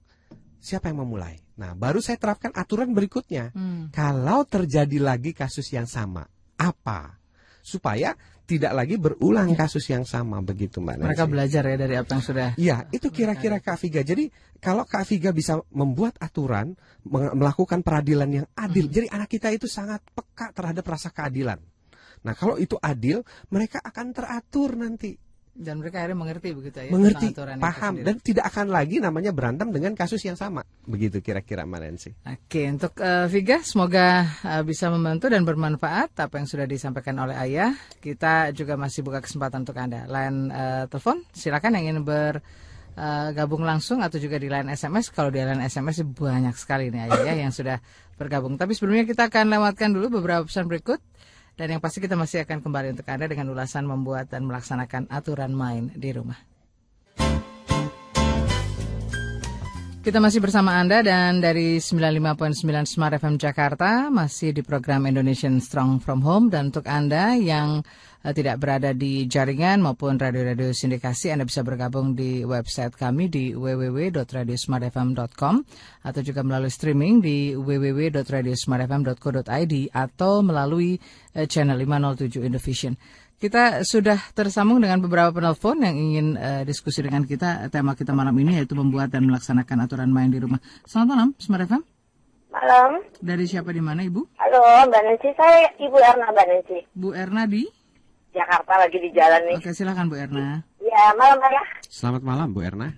Siapa yang memulai? Nah, baru saya terapkan aturan berikutnya. Hmm. Kalau terjadi lagi kasus yang sama, apa? Supaya tidak lagi berulang kasus yang sama begitu Mbak Nancy. Mereka belajar ya dari apa yang sudah. Iya, itu kira-kira Kak Viga. Jadi kalau Kak Viga bisa membuat aturan, melakukan peradilan yang adil. Jadi anak kita itu sangat peka terhadap rasa keadilan. Nah, kalau itu adil, mereka akan teratur nanti. Dan mereka akhirnya mengerti begitu ya. mengerti, paham dan tidak akan lagi namanya berantem dengan kasus yang sama. Begitu kira-kira Nancy. Oke, untuk eh, Viga semoga eh, bisa membantu dan bermanfaat apa yang sudah disampaikan oleh Ayah. Kita juga masih buka kesempatan untuk Anda. Line eh, telepon, silakan yang ingin bergabung langsung atau juga di line SMS. Kalau di line SMS banyak sekali nih Ayah ya yang sudah bergabung. Tapi sebelumnya kita akan lewatkan dulu beberapa pesan berikut. Dan yang pasti kita masih akan kembali untuk Anda dengan ulasan membuat dan melaksanakan aturan main di rumah. Kita masih bersama Anda dan dari 95.9 Smart FM Jakarta masih di program Indonesian Strong From Home dan untuk Anda yang eh, tidak berada di jaringan maupun radio-radio sindikasi Anda bisa bergabung di website kami di www.radiosmartfm.com atau juga melalui streaming di www.radiosmartfm.co.id atau melalui eh, channel 507 Indovision. Kita sudah tersambung dengan beberapa penelpon yang ingin eh, diskusi dengan kita. Tema kita malam ini yaitu membuat dan melaksanakan aturan main di rumah. Selamat malam, Smart FM. Malam. Dari siapa di mana, Ibu? Halo, Mbak Nancy. Saya Ibu Erna, Mbak Nancy. Bu Erna di? Jakarta lagi di jalan nih. Oke, silakan Bu Erna. Ya, malam ayah. Selamat malam Bu Erna.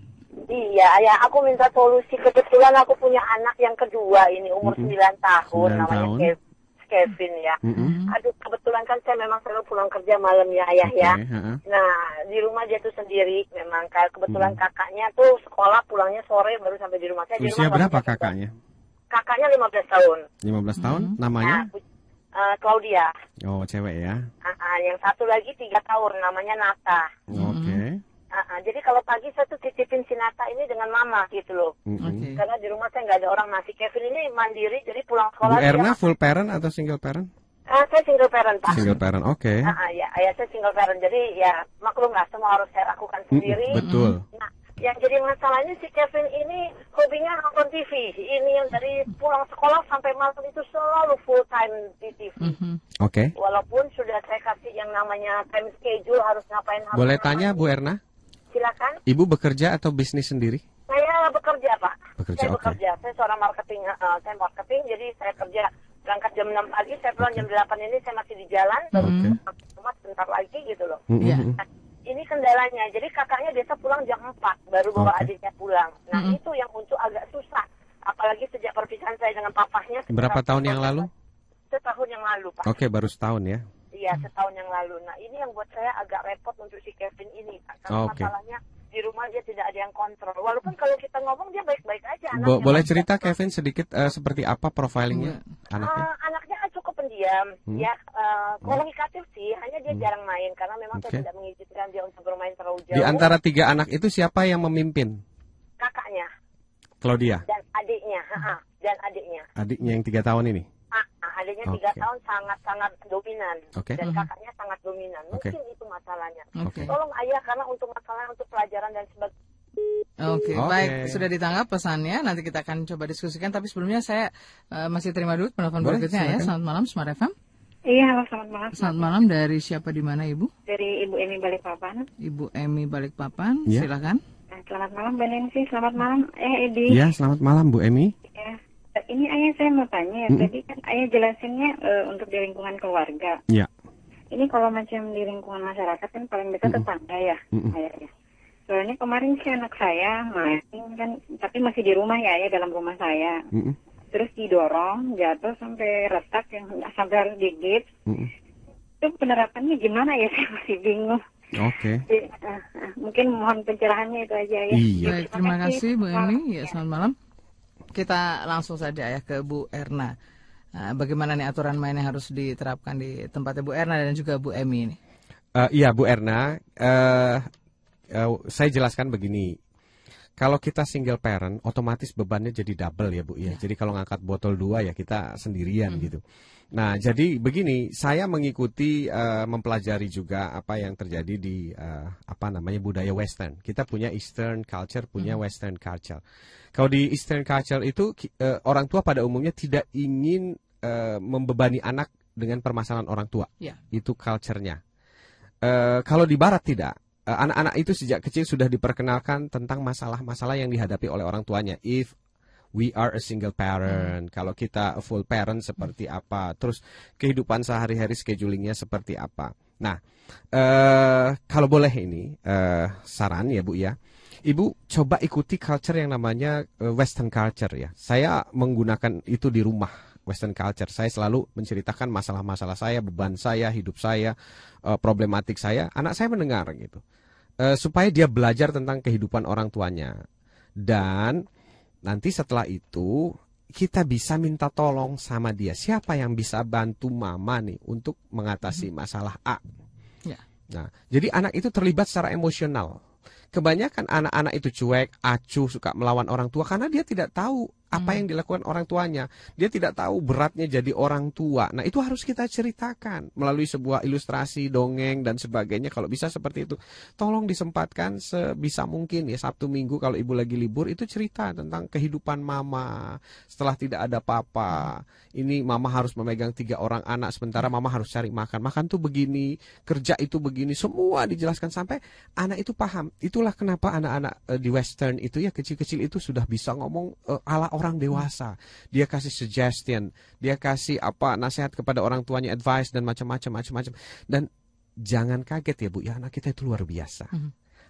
Iya, ayah. Aku minta solusi. Kebetulan aku punya anak yang kedua ini umur 9 tahun. Sembilan namanya tahun. Kev- Kevin ya. Mm-mm. Aduh, kebetulan kan saya memang selalu pulang kerja malam ya ayah Oke, ya. ha-ha. Nah, di rumah dia tuh sendiri. Memang kebetulan kakaknya tuh sekolah pulangnya sore baru sampai di rumah saya. Di Usia rumah berapa kakaknya? Kakaknya 15 tahun. 15 tahun. Namanya? Nah, eh, Claudia. Oh, cewek ya. Ah, ah, yang satu lagi tiga tahun namanya Nata. Oke. Ah, ah, jadi kalau pagi saya tuh titipin si Nata ini dengan mama gitu loh. Oke. Karena di rumah saya nggak ada orang nasi. Kevin ini mandiri, jadi pulang Bu sekolah. dia- Erna full parent atau single parent? Ah, saya single parent pak. Single parent. Oke. Ah, ah, ya, ayah saya single parent. Jadi ya maklum lah semua harus saya lakukan sendiri. Betul. Nah, yang jadi masalahnya si Kevin ini hobinya nonton TV. Ini yang dari pulang sekolah sampai malam itu selalu full time di TV. Mhm. Oke. Walaupun sudah saya kasih yang namanya time schedule harus ngapain. harus Boleh ngapain. tanya Bu Erna? Silakan. Ibu bekerja atau bisnis sendiri? Saya bekerja, Pak. Bekerja, saya oke. bekerja. Saya seorang marketing, eh, saya marketing, jadi saya kerja berangkat jam 6 pagi, saya pulang jam 8 ini saya masih di jalan, baru Oke. sampai rumah sebentar lagi gitu loh. Mm-mm. Iya. Nah, ini kendalanya, jadi kakaknya biasa pulang jam 4, baru bawa Oke. adiknya pulang. Nah, Mm-mm. itu yang untuk agak susah. Apalagi sejak perpisahan saya dengan papahnya. Berapa tahun yang lalu? Setahun yang lalu, Pak. Oke, baru setahun ya. Iya, setahun yang lalu. Nah, ini yang buat saya agak repot untuk si Kevin ini, Pak. Karena Oke. masalahnya di rumah dia tidak ada yang kontrol. Walaupun kalau kita ngomong dia baik-baik aja. Bo- anaknya. boleh cerita Kevin sedikit eh, seperti apa profilingnya anaknya? Ah, anaknya kan cukup pendiam, Hmm. ya eh, komunikatif sih, hanya dia jarang main karena memang Oke. saya tidak mengizinkan dia untuk bermain terlalu jauh. Di antara tiga anak itu siapa yang memimpin? kakaknya Claudia, dan adiknya, dan adiknya. adiknya yang tiga tahun ini. Ah, ah, adiknya tiga Oke. tahun sangat-sangat dominan Oke. dan Mhm. kakaknya sangat dominan. Mungkin itu masalahnya. Oke. Tolong ayah karena untuk masalah untuk pelajaran dan sebagainya. Oke, Oke. baik sudah ditangkap pesannya. Nanti kita akan coba diskusikan. Tapi sebelumnya saya eh, masih terima dulu penelpon Boleh, berikutnya ya. silakan. Selamat malam, Smart FM. Iya, halo selamat malam. Selamat malam dari siapa di mana Ibu? Dari Ibu Emi Balikpapan. Ibu Emi Balikpapan. Ya. Silakan. Nah, selamat malam Nancy, selamat malam Eh Edi. Ya, selamat malam Bu Emi. Ya. Ini ayah saya mau tanya, Mm-mm. tadi kan ayah jelasinnya eh, untuk di lingkungan keluarga. Ya. Ini kalau macam di lingkungan masyarakat kan paling dekat Mm-mm. tetangga ya, Mm-mm. ayahnya. Soalnya kemarin sih anak saya main kan, tapi masih di rumah ya, ayah dalam rumah saya. Mm-mm. Terus didorong, jatuh sampai retak yang sampai harus digigit. Mm-mm. Itu penerapannya gimana ya? Saya masih bingung. Oke. Jadi, eh, eh, mungkin mohon pencerahannya itu aja ya. Iya. Baik, terima kasih Bu Emi. Ya, selamat malam. Kita langsung saja ya ke Bu Erna. Nah, bagaimana nih aturan main yang harus diterapkan di tempatnya Bu Erna dan juga Bu Emi ini? Eh, iya Bu Erna, eh, eh, saya jelaskan begini. Kalau kita single parent, otomatis bebannya jadi double ya Bu ya. Jadi kalau ngangkat botol dua ya kita sendirian gitu. Nah jadi begini, saya mengikuti eh, mempelajari juga apa yang terjadi di eh, apa namanya budaya Western. Kita punya Eastern culture, punya Western culture. Kalau di Eastern culture itu eh, orang tua pada umumnya tidak ingin eh, membebani anak dengan permasalahan orang tua. Ya. Itu culture-nya. Eh, kalau di barat tidak. Anak-anak itu sejak kecil sudah diperkenalkan tentang masalah-masalah yang dihadapi oleh orang tuanya. If we are a single parent, kalau kita full parent seperti apa, terus kehidupan sehari-hari schedulingnya seperti apa. Nah, eh kalau boleh ini eh, saran ya Bu ya. Ibu coba ikuti culture yang namanya eh, Western culture ya. Saya menggunakan itu di rumah Western culture. Saya selalu menceritakan masalah-masalah saya, beban saya, hidup saya, eh, problematik saya. Anak saya mendengar gitu, Eh, supaya dia belajar tentang kehidupan orang tuanya. Dan nanti setelah itu kita bisa minta tolong sama dia. Siapa yang bisa bantu mama nih untuk mengatasi masalah A? Ya. Nah, jadi anak itu terlibat secara emosional. Kebanyakan anak-anak itu cuek, acuh, suka melawan orang tua karena dia tidak tahu apa yang dilakukan orang tuanya. Dia tidak tahu beratnya jadi orang tua. Nah, itu harus kita ceritakan melalui sebuah ilustrasi, dongeng dan sebagainya. Kalau bisa seperti itu, tolong disempatkan sebisa mungkin ya Sabtu Minggu kalau ibu lagi libur itu cerita tentang kehidupan mama setelah tidak ada papa. Ini mama harus memegang tiga orang anak sementara mama harus cari makan. Makan tuh begini, kerja itu begini, semua dijelaskan sampai anak itu paham. Itulah kenapa anak-anak eh, di western itu ya kecil-kecil itu sudah bisa ngomong eh, ala orang dewasa. Dia kasih suggestion, dia kasih apa nasihat kepada orang tuanya, advice dan macam-macam macam-macam. Dan jangan kaget ya Bu, ya anak kita itu luar biasa.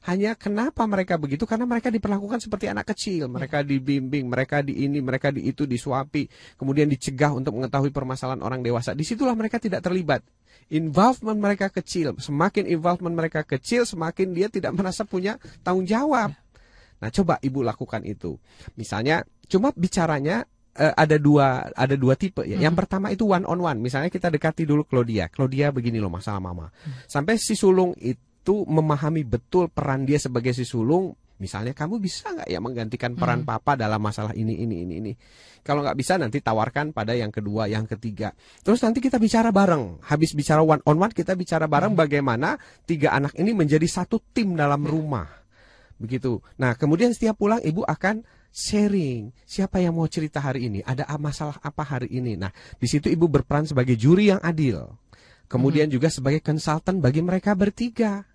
Hanya kenapa mereka begitu? Karena mereka diperlakukan seperti anak kecil. Mereka dibimbing, mereka di ini, mereka di itu, disuapi. Kemudian dicegah untuk mengetahui permasalahan orang dewasa. Di situlah mereka tidak terlibat. Involvement mereka kecil. Semakin involvement mereka kecil, semakin dia tidak merasa punya tanggung jawab. Nah, coba ibu lakukan itu. Misalnya, cuma bicaranya eh, ada dua ada dua tipe ya. Yang pertama itu one on one. Misalnya kita dekati dulu Claudia. Claudia begini loh masalah mama. Sampai si sulung itu memahami betul peran dia sebagai si sulung. Misalnya kamu bisa nggak ya menggantikan peran papa dalam masalah ini ini ini ini. Kalau nggak bisa nanti tawarkan pada yang kedua, yang ketiga. Terus nanti kita bicara bareng. Habis bicara one on one kita bicara bareng bagaimana tiga anak ini menjadi satu tim dalam rumah. Begitu. Nah, kemudian setiap pulang ibu akan sharing. Siapa yang mau cerita hari ini? Ada masalah apa hari ini? Nah, di situ ibu berperan sebagai juri yang adil. Kemudian juga sebagai konsultan bagi mereka bertiga.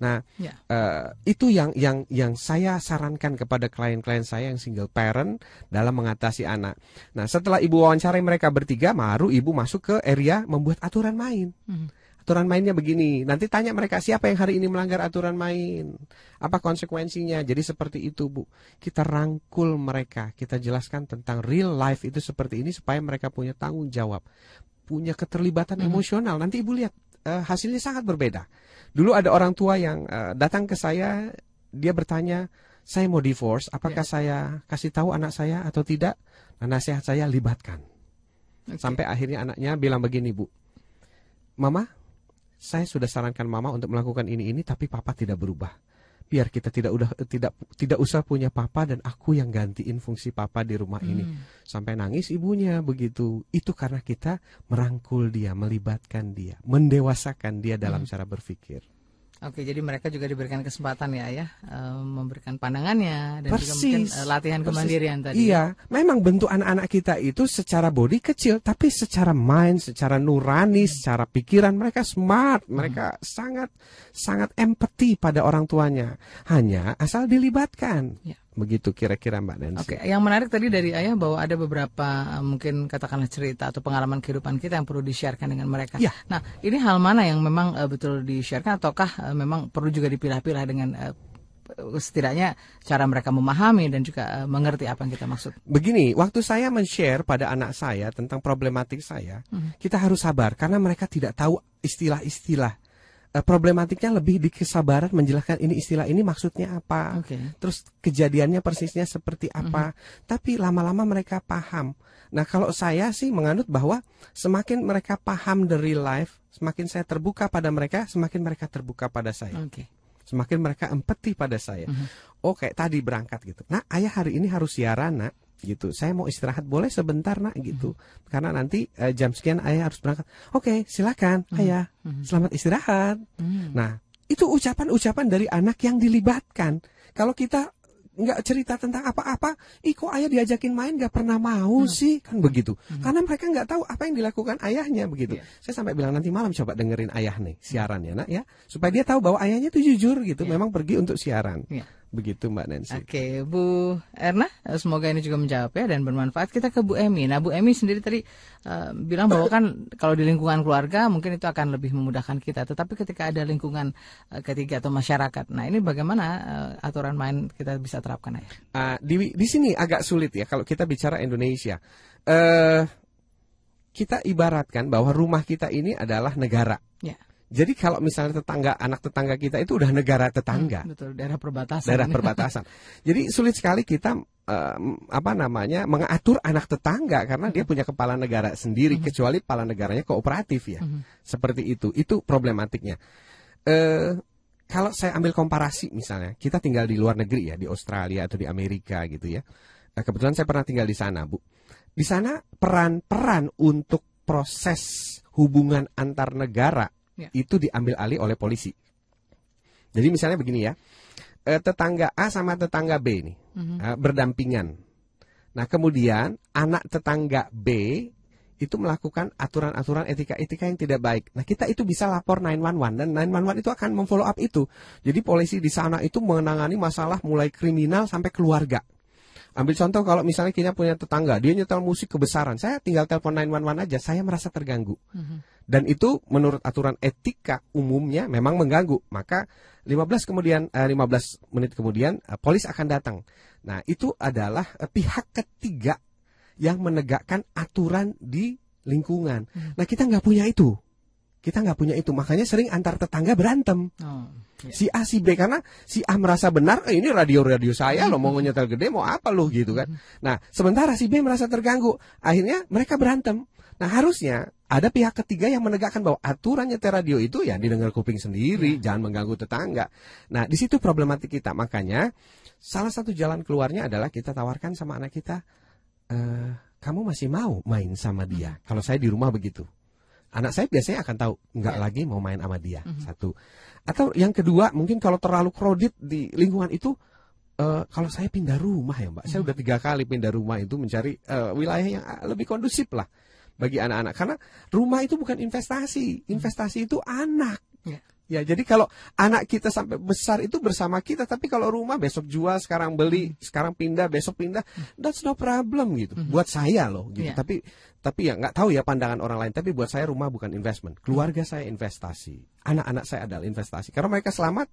Nah, Ya. eh, itu yang yang yang saya sarankan kepada klien-klien saya yang single parent dalam mengatasi anak. Nah, setelah ibu wawancarai mereka bertiga, baru ibu masuk ke area membuat aturan main. Mhm. Aturan mainnya begini. Nanti tanya mereka siapa yang hari ini melanggar aturan main. Apa konsekuensinya? Jadi seperti itu, Bu. Kita rangkul mereka, kita jelaskan tentang real life itu seperti ini supaya mereka punya tanggung jawab, punya keterlibatan emosional. Nanti Ibu lihat eh, hasilnya sangat berbeda. Dulu ada orang tua yang eh, datang ke saya, dia bertanya, "Saya mau divorce, apakah saya kasih tahu anak saya atau tidak?" Nah, nasihat saya libatkan. Oke. Sampai akhirnya anaknya bilang begini, Bu. Mama, saya sudah sarankan mama untuk melakukan ini ini tapi papa tidak berubah. biar kita tidak udah tidak tidak usah punya papa dan aku yang gantiin fungsi papa di rumah ini. Sampai nangis ibunya begitu. Itu karena kita merangkul dia melibatkan dia mendewasakan dia dalam cara berpikir Oke, jadi mereka juga diberikan kesempatan ya, ya, eh, memberikan pandangannya dan juga Persis. mungkin eh, latihan Persis. kemandirian tadi. Iya, memang bentuk anak-anak kita itu secara body kecil, tapi secara mind, secara nurani, secara pikiran mereka smart, mereka sangat sangat empati pada orang tuanya. Hanya asal dilibatkan. Ya. Begitu kira-kira Mbak Nancy. Oke, yang menarik tadi dari ayah bahwa ada beberapa eh, mungkin katakanlah cerita atau pengalaman kehidupan kita yang perlu di-sharekan dengan mereka. Ya. Nah, ini hal mana yang memang eh, betul di-sharekan ataukah eh, memang perlu juga dipilah-pilah dengan eh, setidaknya cara mereka memahami dan juga mengerti apa yang kita maksud. Begini, waktu saya men-share pada anak saya tentang problematik saya, kita harus sabar karena mereka tidak tahu istilah-istilah. Eh, problematiknya lebih di kesabaran menjelaskan ini istilah ini maksudnya apa. Oke. Terus kejadiannya persisnya seperti apa. Tapi lama-lama mereka paham. Nah, kalau saya sih menganut bahwa semakin mereka paham the real life, semakin saya terbuka pada mereka, semakin mereka terbuka pada saya. Oke. Semakin mereka empati pada saya. Oh, kayak tadi berangkat gitu. Nah, ayah hari ini harus siaran, nak gitu. Saya mau istirahat boleh sebentar, nak gitu. Karena nanti eh, jam sekian ayah harus berangkat. Oke, silakan, ayah. Selamat istirahat. Nah, itu ucapan-ucapan dari anak yang dilibatkan. Kalau kita nggak cerita tentang apa-apa, ih kok ayah diajakin main nggak pernah mau sih, kan begitu. Karena mereka nggak tahu apa yang dilakukan ayahnya begitu. Iya. Saya sampai bilang nanti malam coba dengerin ayah nih siaran ya nak ya, supaya dia tahu bahwa ayahnya itu jujur gitu, memang pergi untuk siaran. Iya. Begitu Mbak Nancy. Oke, Bu Erna, semoga ini juga menjawab ya dan bermanfaat. Kita ke Bu Emi. Nah, Bu Emi sendiri tadi eh, bilang bahwa kan kalau di lingkungan keluarga mungkin itu akan lebih memudahkan kita. Tetapi ketika ada lingkungan eh, ketiga atau masyarakat, nah ini bagaimana eh, aturan main kita bisa terapkan ya? Ah, di di sini agak sulit ya kalau kita bicara Indonesia. Eh kita ibaratkan bahwa rumah kita ini adalah negara. Ya, Jadi kalau misalnya tetangga anak tetangga kita itu udah negara tetangga, betul. Daerah perbatasan. daerah perbatasan. Jadi sulit sekali kita eh, apa namanya mengatur anak tetangga karena dia punya kepala negara sendiri kecuali kepala negaranya kooperatif ya. Seperti itu. Itu problematiknya. Eh kalau saya ambil komparasi misalnya, kita tinggal di luar negeri ya, di Australia atau di Amerika gitu ya. Eh, kebetulan saya pernah tinggal di sana, Bu. Di sana peran-peran untuk proses hubungan antar negara Ya. itu diambil alih oleh polisi. Jadi misalnya begini ya, eh, tetangga A sama tetangga B nih eh, berdampingan. Nah kemudian anak tetangga B itu melakukan aturan-aturan etika-etika yang tidak baik. Nah kita itu bisa lapor 911 dan 911 itu akan memfollow up itu. Jadi polisi di sana itu menangani masalah mulai kriminal sampai keluarga. Ambil contoh kalau misalnya kita punya tetangga, dia nyetel musik kebesaran, saya tinggal telepon 911 aja, saya merasa terganggu. Dan itu menurut aturan etika umumnya memang mengganggu. Maka 15 kemudian eh, 15 menit kemudian eh, polis akan datang. Nah, itu adalah eh, pihak ketiga yang menegakkan aturan di lingkungan. Nah, kita nggak punya itu. Kita nggak punya itu, makanya sering antar tetangga berantem. Oh, ya. Si A si B karena si A merasa benar, eh, ini radio-radio saya loh mau nyetel gede mau apa loh gitu kan. Nah, sementara si B merasa terganggu. Akhirnya mereka berantem. Nah, harusnya ada pihak ketiga yang menegakkan bahwa aturan nyetel radio itu ya didengar kuping sendiri, jangan mengganggu tetangga. Nah, di situ problematik kita. Makanya salah satu jalan keluarnya adalah kita tawarkan sama anak kita eh kamu masih mau main sama dia? Kalau saya di rumah begitu. Anak saya biasanya akan tahu nggak lagi mau main sama dia. Satu. Atau yang kedua, mungkin kalau terlalu crowded di lingkungan itu eh, kalau saya pindah rumah ya Mbak, saya udah tiga kali pindah rumah itu mencari eh, wilayah yang ah, lebih kondusif lah bagi anak-anak. Karena rumah itu bukan investasi, investasi itu anak. Ya. Ya, jadi kalau anak kita sampai besar itu bersama kita, tapi kalau rumah besok jual, sekarang beli, sekarang pindah, besok pindah, that's no problem gitu. Buat saya loh gitu. Iya. Tapi tapi ya nggak tahu ya pandangan orang lain, tapi buat saya rumah bukan investment. Keluarga saya investasi. Anak-anak saya adalah investasi. Karena mereka selamat,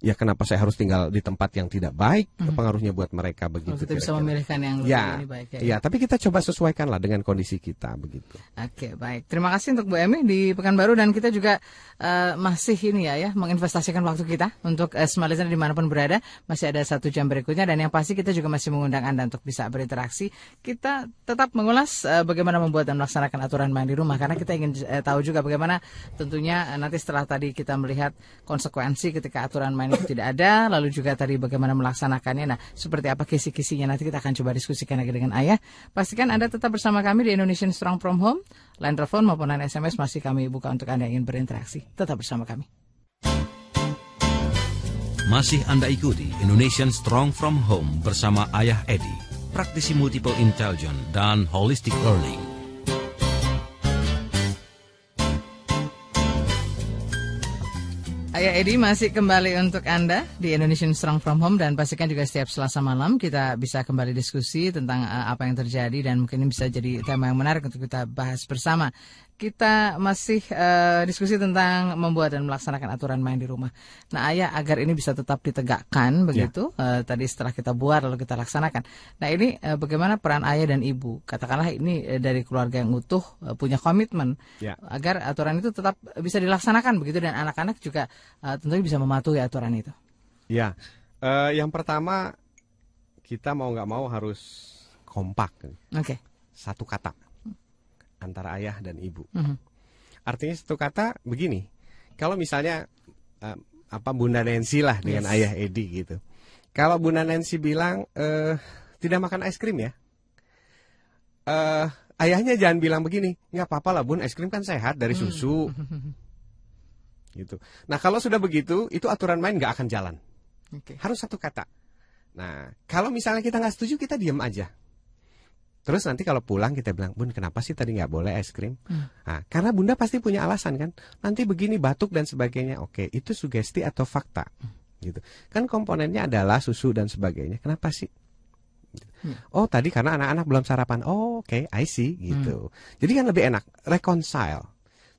ya kenapa saya harus tinggal di tempat yang tidak baik? Pengaruhnya buat mereka Kalau begitu. kita bisa memilihkan yang lebih Ya, ini baik ya. ya, tapi kita coba sesuaikan lah dengan kondisi kita begitu. Oke, baik. Terima kasih untuk Bu Emi di Pekanbaru dan kita juga eh, masih ini ya ya menginvestasikan waktu kita untuk uh, Smart Listener di mana pun berada. Masih ada satu jam berikutnya dan yang pasti kita juga masih mengundang Anda untuk bisa berinteraksi. Kita tetap mengulas eh, bagaimana membuat dan melaksanakan aturan main di rumah karena kita ingin eh, tahu juga bagaimana tentunya eh, nanti setelah tadi kita melihat konsekuensi ketika aturan main dianggap tidak ada, lalu juga tadi bagaimana melaksanakannya. Nah, seperti apa kisi-kisinya nanti kita akan coba diskusikan lagi dengan ayah. Pastikan Anda tetap bersama kami di Indonesian Strong From Home. Line telepon maupun line SMS masih kami buka untuk Anda yang ingin berinteraksi. Tetap bersama kami. Masih Anda ikuti Indonesian Strong From Home bersama Ayah Edi, praktisi multiple intelligence dan holistic learning. Ayah Edi masih kembali untuk Anda di Indonesian Strong From Home dan pastikan juga setiap Selasa malam kita bisa kembali diskusi tentang uh, apa yang terjadi dan mungkin bisa jadi tema yang menarik untuk kita bahas bersama. Kita masih uh, diskusi tentang membuat dan melaksanakan aturan main di rumah. Nah, Ayah agar ini bisa tetap ditegakkan begitu. Uh, tadi setelah kita buat lalu kita laksanakan. Nah, ini uh, bagaimana peran Ayah dan Ibu? Katakanlah ini uh, dari keluarga yang utuh uh, punya komitmen Ya. agar aturan itu tetap bisa dilaksanakan begitu dan anak-anak juga uh, tentunya bisa mematuhi aturan itu. Ya, eh, yang pertama kita mau nggak mau harus kompak, Oke. satu kata antara ayah dan ibu. Mhm. Artinya satu kata begini, kalau misalnya eh, apa Bunda Nancy lah dengan Yes. ayah Edi gitu, kalau Bunda Nancy bilang eh, tidak makan es krim ya, eh, ayahnya jangan bilang begini, nggak apa-apa lah Bun, es krim kan sehat dari susu. Gitu. Nah kalau sudah begitu, itu aturan main nggak akan jalan. Oke. Harus satu kata. Nah, kalau misalnya kita nggak setuju, kita diam aja. Terus nanti kalau pulang kita bilang, Bun kenapa sih tadi nggak boleh es krim? Nah, karena Bunda pasti punya alasan kan. Nanti begini batuk dan sebagainya. Oke, itu sugesti atau fakta. Gitu. Kan komponennya adalah susu dan sebagainya. Kenapa sih? Gitu. Oh tadi karena anak-anak belum sarapan. Oh oke, I see gitu. Jadi kan lebih enak reconcile.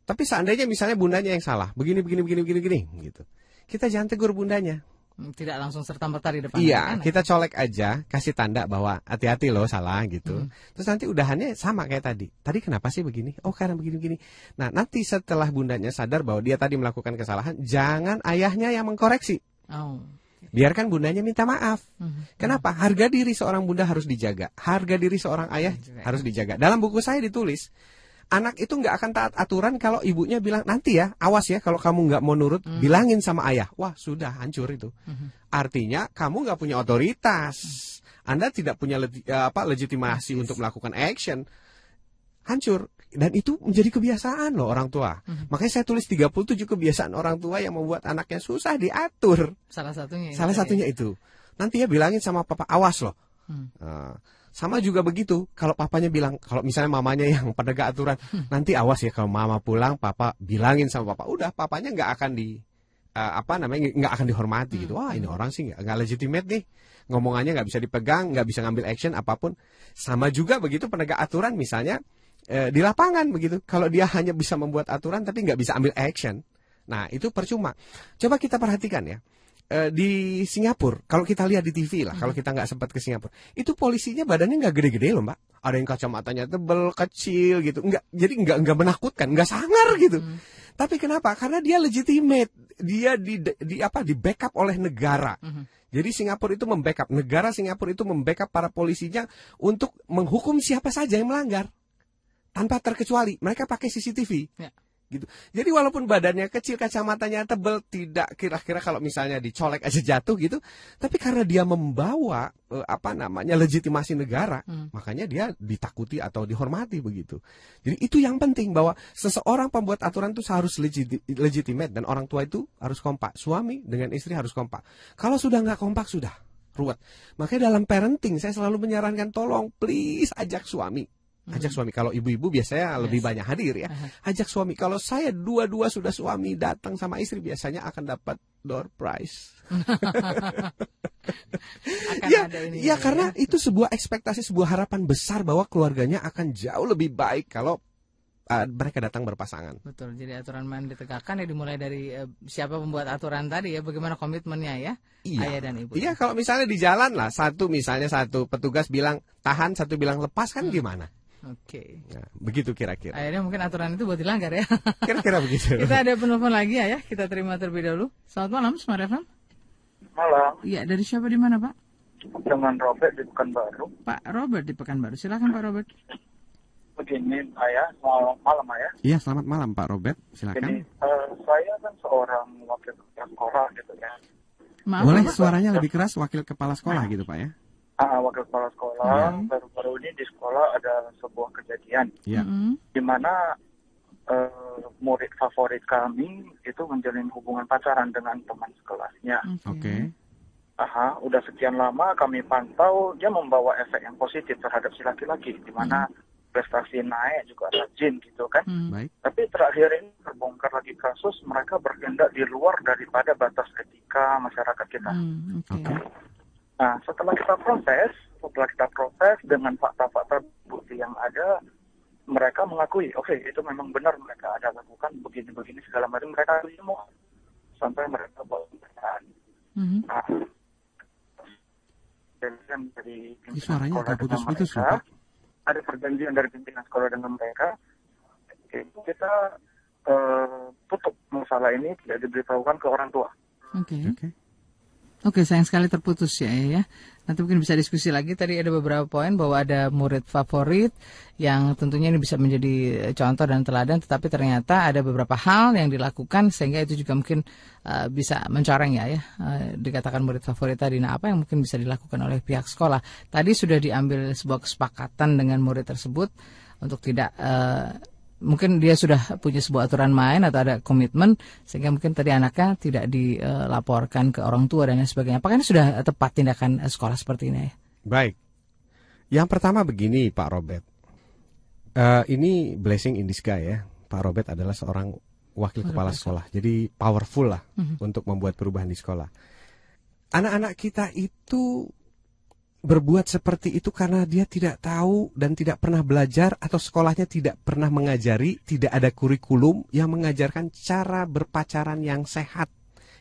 Tapi seandainya misalnya bundanya yang salah, begini begini begini begini begini gitu. Kita jangan tegur bundanya. Hmm, Tidak langsung serta merta di depan Iya, anak-anak. kita colek aja, kasih tanda bahwa hati-hati loh salah gitu. Hmm. Terus nanti udahannya sama kayak tadi. Tadi kenapa sih begini? Oh karena begini-begini. Nah nanti setelah bundanya sadar bahwa dia tadi melakukan kesalahan, jangan ayahnya yang mengkoreksi. Oh. Biarkan bundanya minta maaf. Mhm. Kenapa? Harga diri seorang bunda harus dijaga. Harga diri seorang ayah juga. harus dijaga. Dalam buku saya ditulis, anak itu nggak akan taat aturan kalau ibunya bilang nanti ya, awas ya kalau kamu nggak mau nurut, bilangin sama ayah. Wah sudah hancur itu. Artinya kamu nggak punya otoritas. Anda tidak punya legi- eh, apa legitimasi untuk melakukan action. Hancur. Dan itu menjadi kebiasaan loh orang tua. Makanya saya tulis 37 kebiasaan orang tua yang membuat anaknya susah diatur. Salah satunya. Salah tadi. satunya itu. Nanti ya bilangin sama papa awas loh. Hmm. Nah, sama juga begitu. Kalau papanya bilang, kalau misalnya mamanya yang penegak aturan, Hmm. nanti awas ya kalau mama pulang, papa bilangin sama papa. Udah, papanya nggak akan di eh, apa namanya nggak akan dihormati gitu. Wah ini orang sih nggak nggak legitimate nih. Ngomongannya nggak bisa dipegang, nggak bisa ngambil action apa pun. Sama juga begitu penegak aturan misalnya eh, di lapangan begitu. Kalau dia hanya bisa membuat aturan tapi nggak bisa ambil action. Nah itu percuma. Coba kita perhatikan ya. Eh, di Singapura, kalau kita lihat di TV lah, kalau kita nggak sempat ke Singapura, itu polisinya badannya nggak gede-gede loh mbak. Ada yang kacamatanya tebel, kecil gitu, nggak, jadi nggak nggak menakutkan, nggak sangar gitu. Tapi kenapa? Karena dia legitimate, dia di, di apa di backup oleh negara. Jadi Singapura itu membackup, negara Singapura itu membackup para polisinya untuk menghukum siapa saja yang melanggar tanpa terkecuali. Mereka pakai CCTV Ya. Gitu. Jadi walaupun badannya kecil, kacamatanya tebel, tidak kira-kira kalau misalnya dicolek aja jatuh gitu, tapi karena dia membawa eh, apa namanya legitimasi negara, Hmm. makanya dia ditakuti atau dihormati begitu. Jadi itu yang penting bahwa seseorang pembuat aturan itu harus legiti- legitimate dan orang tua itu harus kompak. Suami dengan istri harus kompak. Kalau sudah nggak kompak sudah ruwet. Makanya dalam parenting saya selalu menyarankan tolong please ajak suami. Ajak suami kalau ibu-ibu biasanya lebih Yes. banyak hadir ya. Ajak suami. Kalau saya dua-dua sudah suami datang sama istri biasanya akan dapat door prize. Akan ya, ada ini ya karena itu sebuah ekspektasi, sebuah harapan besar bahwa keluarganya akan jauh lebih baik kalau uh, mereka datang berpasangan. Betul, jadi aturan main ditegakkan ya dimulai dari eh, siapa pembuat aturan tadi ya, bagaimana komitmennya ya, Iya. ayah dan ibu. Iya kalau misalnya di jalan lah satu misalnya satu petugas bilang tahan, satu bilang lepas kan gimana? Oke. Nah, begitu kira-kira. Akhirnya mungkin aturan itu buat dilanggar ya. Kira-kira begitu. Kita ada penelpon lagi ya, ya. Kita terima terlebih dahulu. Selamat malam, Smart FM. Malam, Iya, dari siapa di mana Pak? dengan Robert di Pekanbaru. Pak Robert di Pekanbaru. Silakan Pak Robert. Begini, ayah, malam, malam ayah. Iya selamat malam Pak Robert, Jadi silakan. eh, saya kan seorang wakil kepala sekolah gitu ya. Maaf, Boleh suaranya lebih keras wakil kepala sekolah gitu Pak ya? Ah, wakil kepala sekolah baru-baru ini di sekolah ada sebuah kejadian Iya. Mm-mm. di mana eh, murid favorit kami itu menjalin hubungan pacaran dengan teman sekelasnya. Oke. Aha, udah sekian lama kami pantau dia membawa efek yang positif terhadap si laki-laki, di mana prestasi naik juga rajin gitu kan. Mm. Baik. Tapi terakhir ini terbongkar lagi kasus mereka bertindak di luar daripada batas etika masyarakat kita. Mm, Oke. Oke. Nah, setelah kita proses, setelah kita proses dengan fakta-fakta bukti yang ada, mereka mengakui, oke itu memang benar mereka ada lakukan begini-begini segala macam mereka semua sampai mereka buat pemeriksaan. Mhm. Nah, perjanjian dari pimpinan suaranya sekolah dengan mereka, ada perjanjian dari pimpinan sekolah dengan mereka, itu kita eh, tutup masalah ini tidak diberitahukan ke orang tua. Oke. Oke. Oke, sayang sekali terputus ya, ya. Nanti mungkin bisa diskusi lagi. Tadi ada beberapa poin bahwa ada murid favorit yang tentunya ini bisa menjadi contoh dan teladan, tetapi ternyata ada beberapa hal yang dilakukan sehingga itu juga mungkin uh, bisa mencoreng ya, ya. Uh, dikatakan murid favorit tadi. Nah, apa yang mungkin bisa dilakukan oleh pihak sekolah? Tadi sudah diambil sebuah kesepakatan dengan murid tersebut untuk tidak uh, mungkin dia sudah punya sebuah aturan main atau ada komitmen sehingga mungkin tadi anaknya tidak dilaporkan ke orang tua dan lain sebagainya. Apakah ini sudah tepat tindakan sekolah seperti ini? Baik. Yang pertama begini Pak Robert. Eh, ini blessing in disguise ya. Pak Robert adalah seorang wakil kepala sekolah. Jadi powerful lah untuk membuat perubahan di sekolah. Anak-anak kita itu berbuat seperti itu karena dia tidak tahu dan tidak pernah belajar atau sekolahnya tidak pernah mengajari, tidak ada kurikulum yang mengajarkan cara berpacaran yang sehat,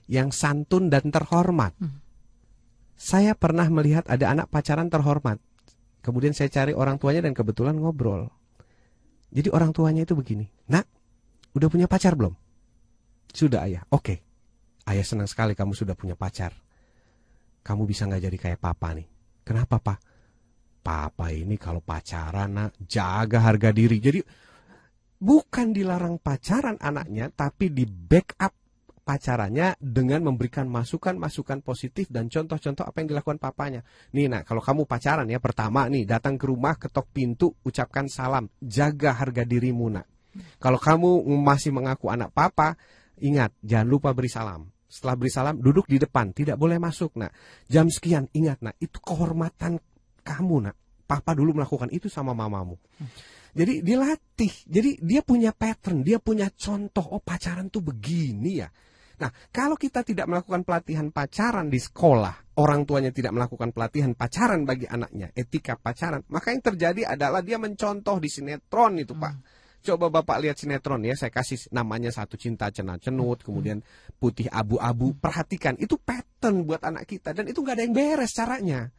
yang santun dan terhormat. Saya pernah melihat ada anak pacaran terhormat. Kemudian saya cari orang tuanya dan kebetulan ngobrol. Jadi orang tuanya itu begini, Nak, udah punya pacar belum? Sudah ayah, oke. Ayah senang sekali kamu sudah punya pacar. Kamu bisa nggak jadi kayak papa nih. Kenapa pak? Papa ini kalau pacaran nak jaga harga diri. Jadi bukan dilarang pacaran anaknya, tapi di backup pacarannya dengan memberikan masukan-masukan positif dan contoh-contoh apa yang dilakukan papanya. Nih nak, kalau kamu pacaran ya pertama nih datang ke rumah ketok pintu ucapkan salam, jaga harga dirimu nak. Kalau kamu masih mengaku anak papa, ingat jangan lupa beri salam. Setelah beri salam duduk di depan, tidak boleh masuk nak. Jam sekian ingat nak, itu kehormatan kamu nak. Papa dulu melakukan itu sama mamamu. Jadi dilatih. Jadi dia punya pattern, dia punya contoh. Oh pacaran tuh begini ya. Nah, kalau kita tidak melakukan pelatihan pacaran di sekolah, orang tuanya tidak melakukan pelatihan pacaran bagi anaknya, etika pacaran, maka yang terjadi adalah dia mencontoh di sinetron itu, Pak. Coba Bapak lihat sinetron ya, saya kasih namanya satu cinta cena cenut, kemudian putih abu-abu. Perhatikan, itu pattern buat anak kita dan itu nggak ada yang beres caranya.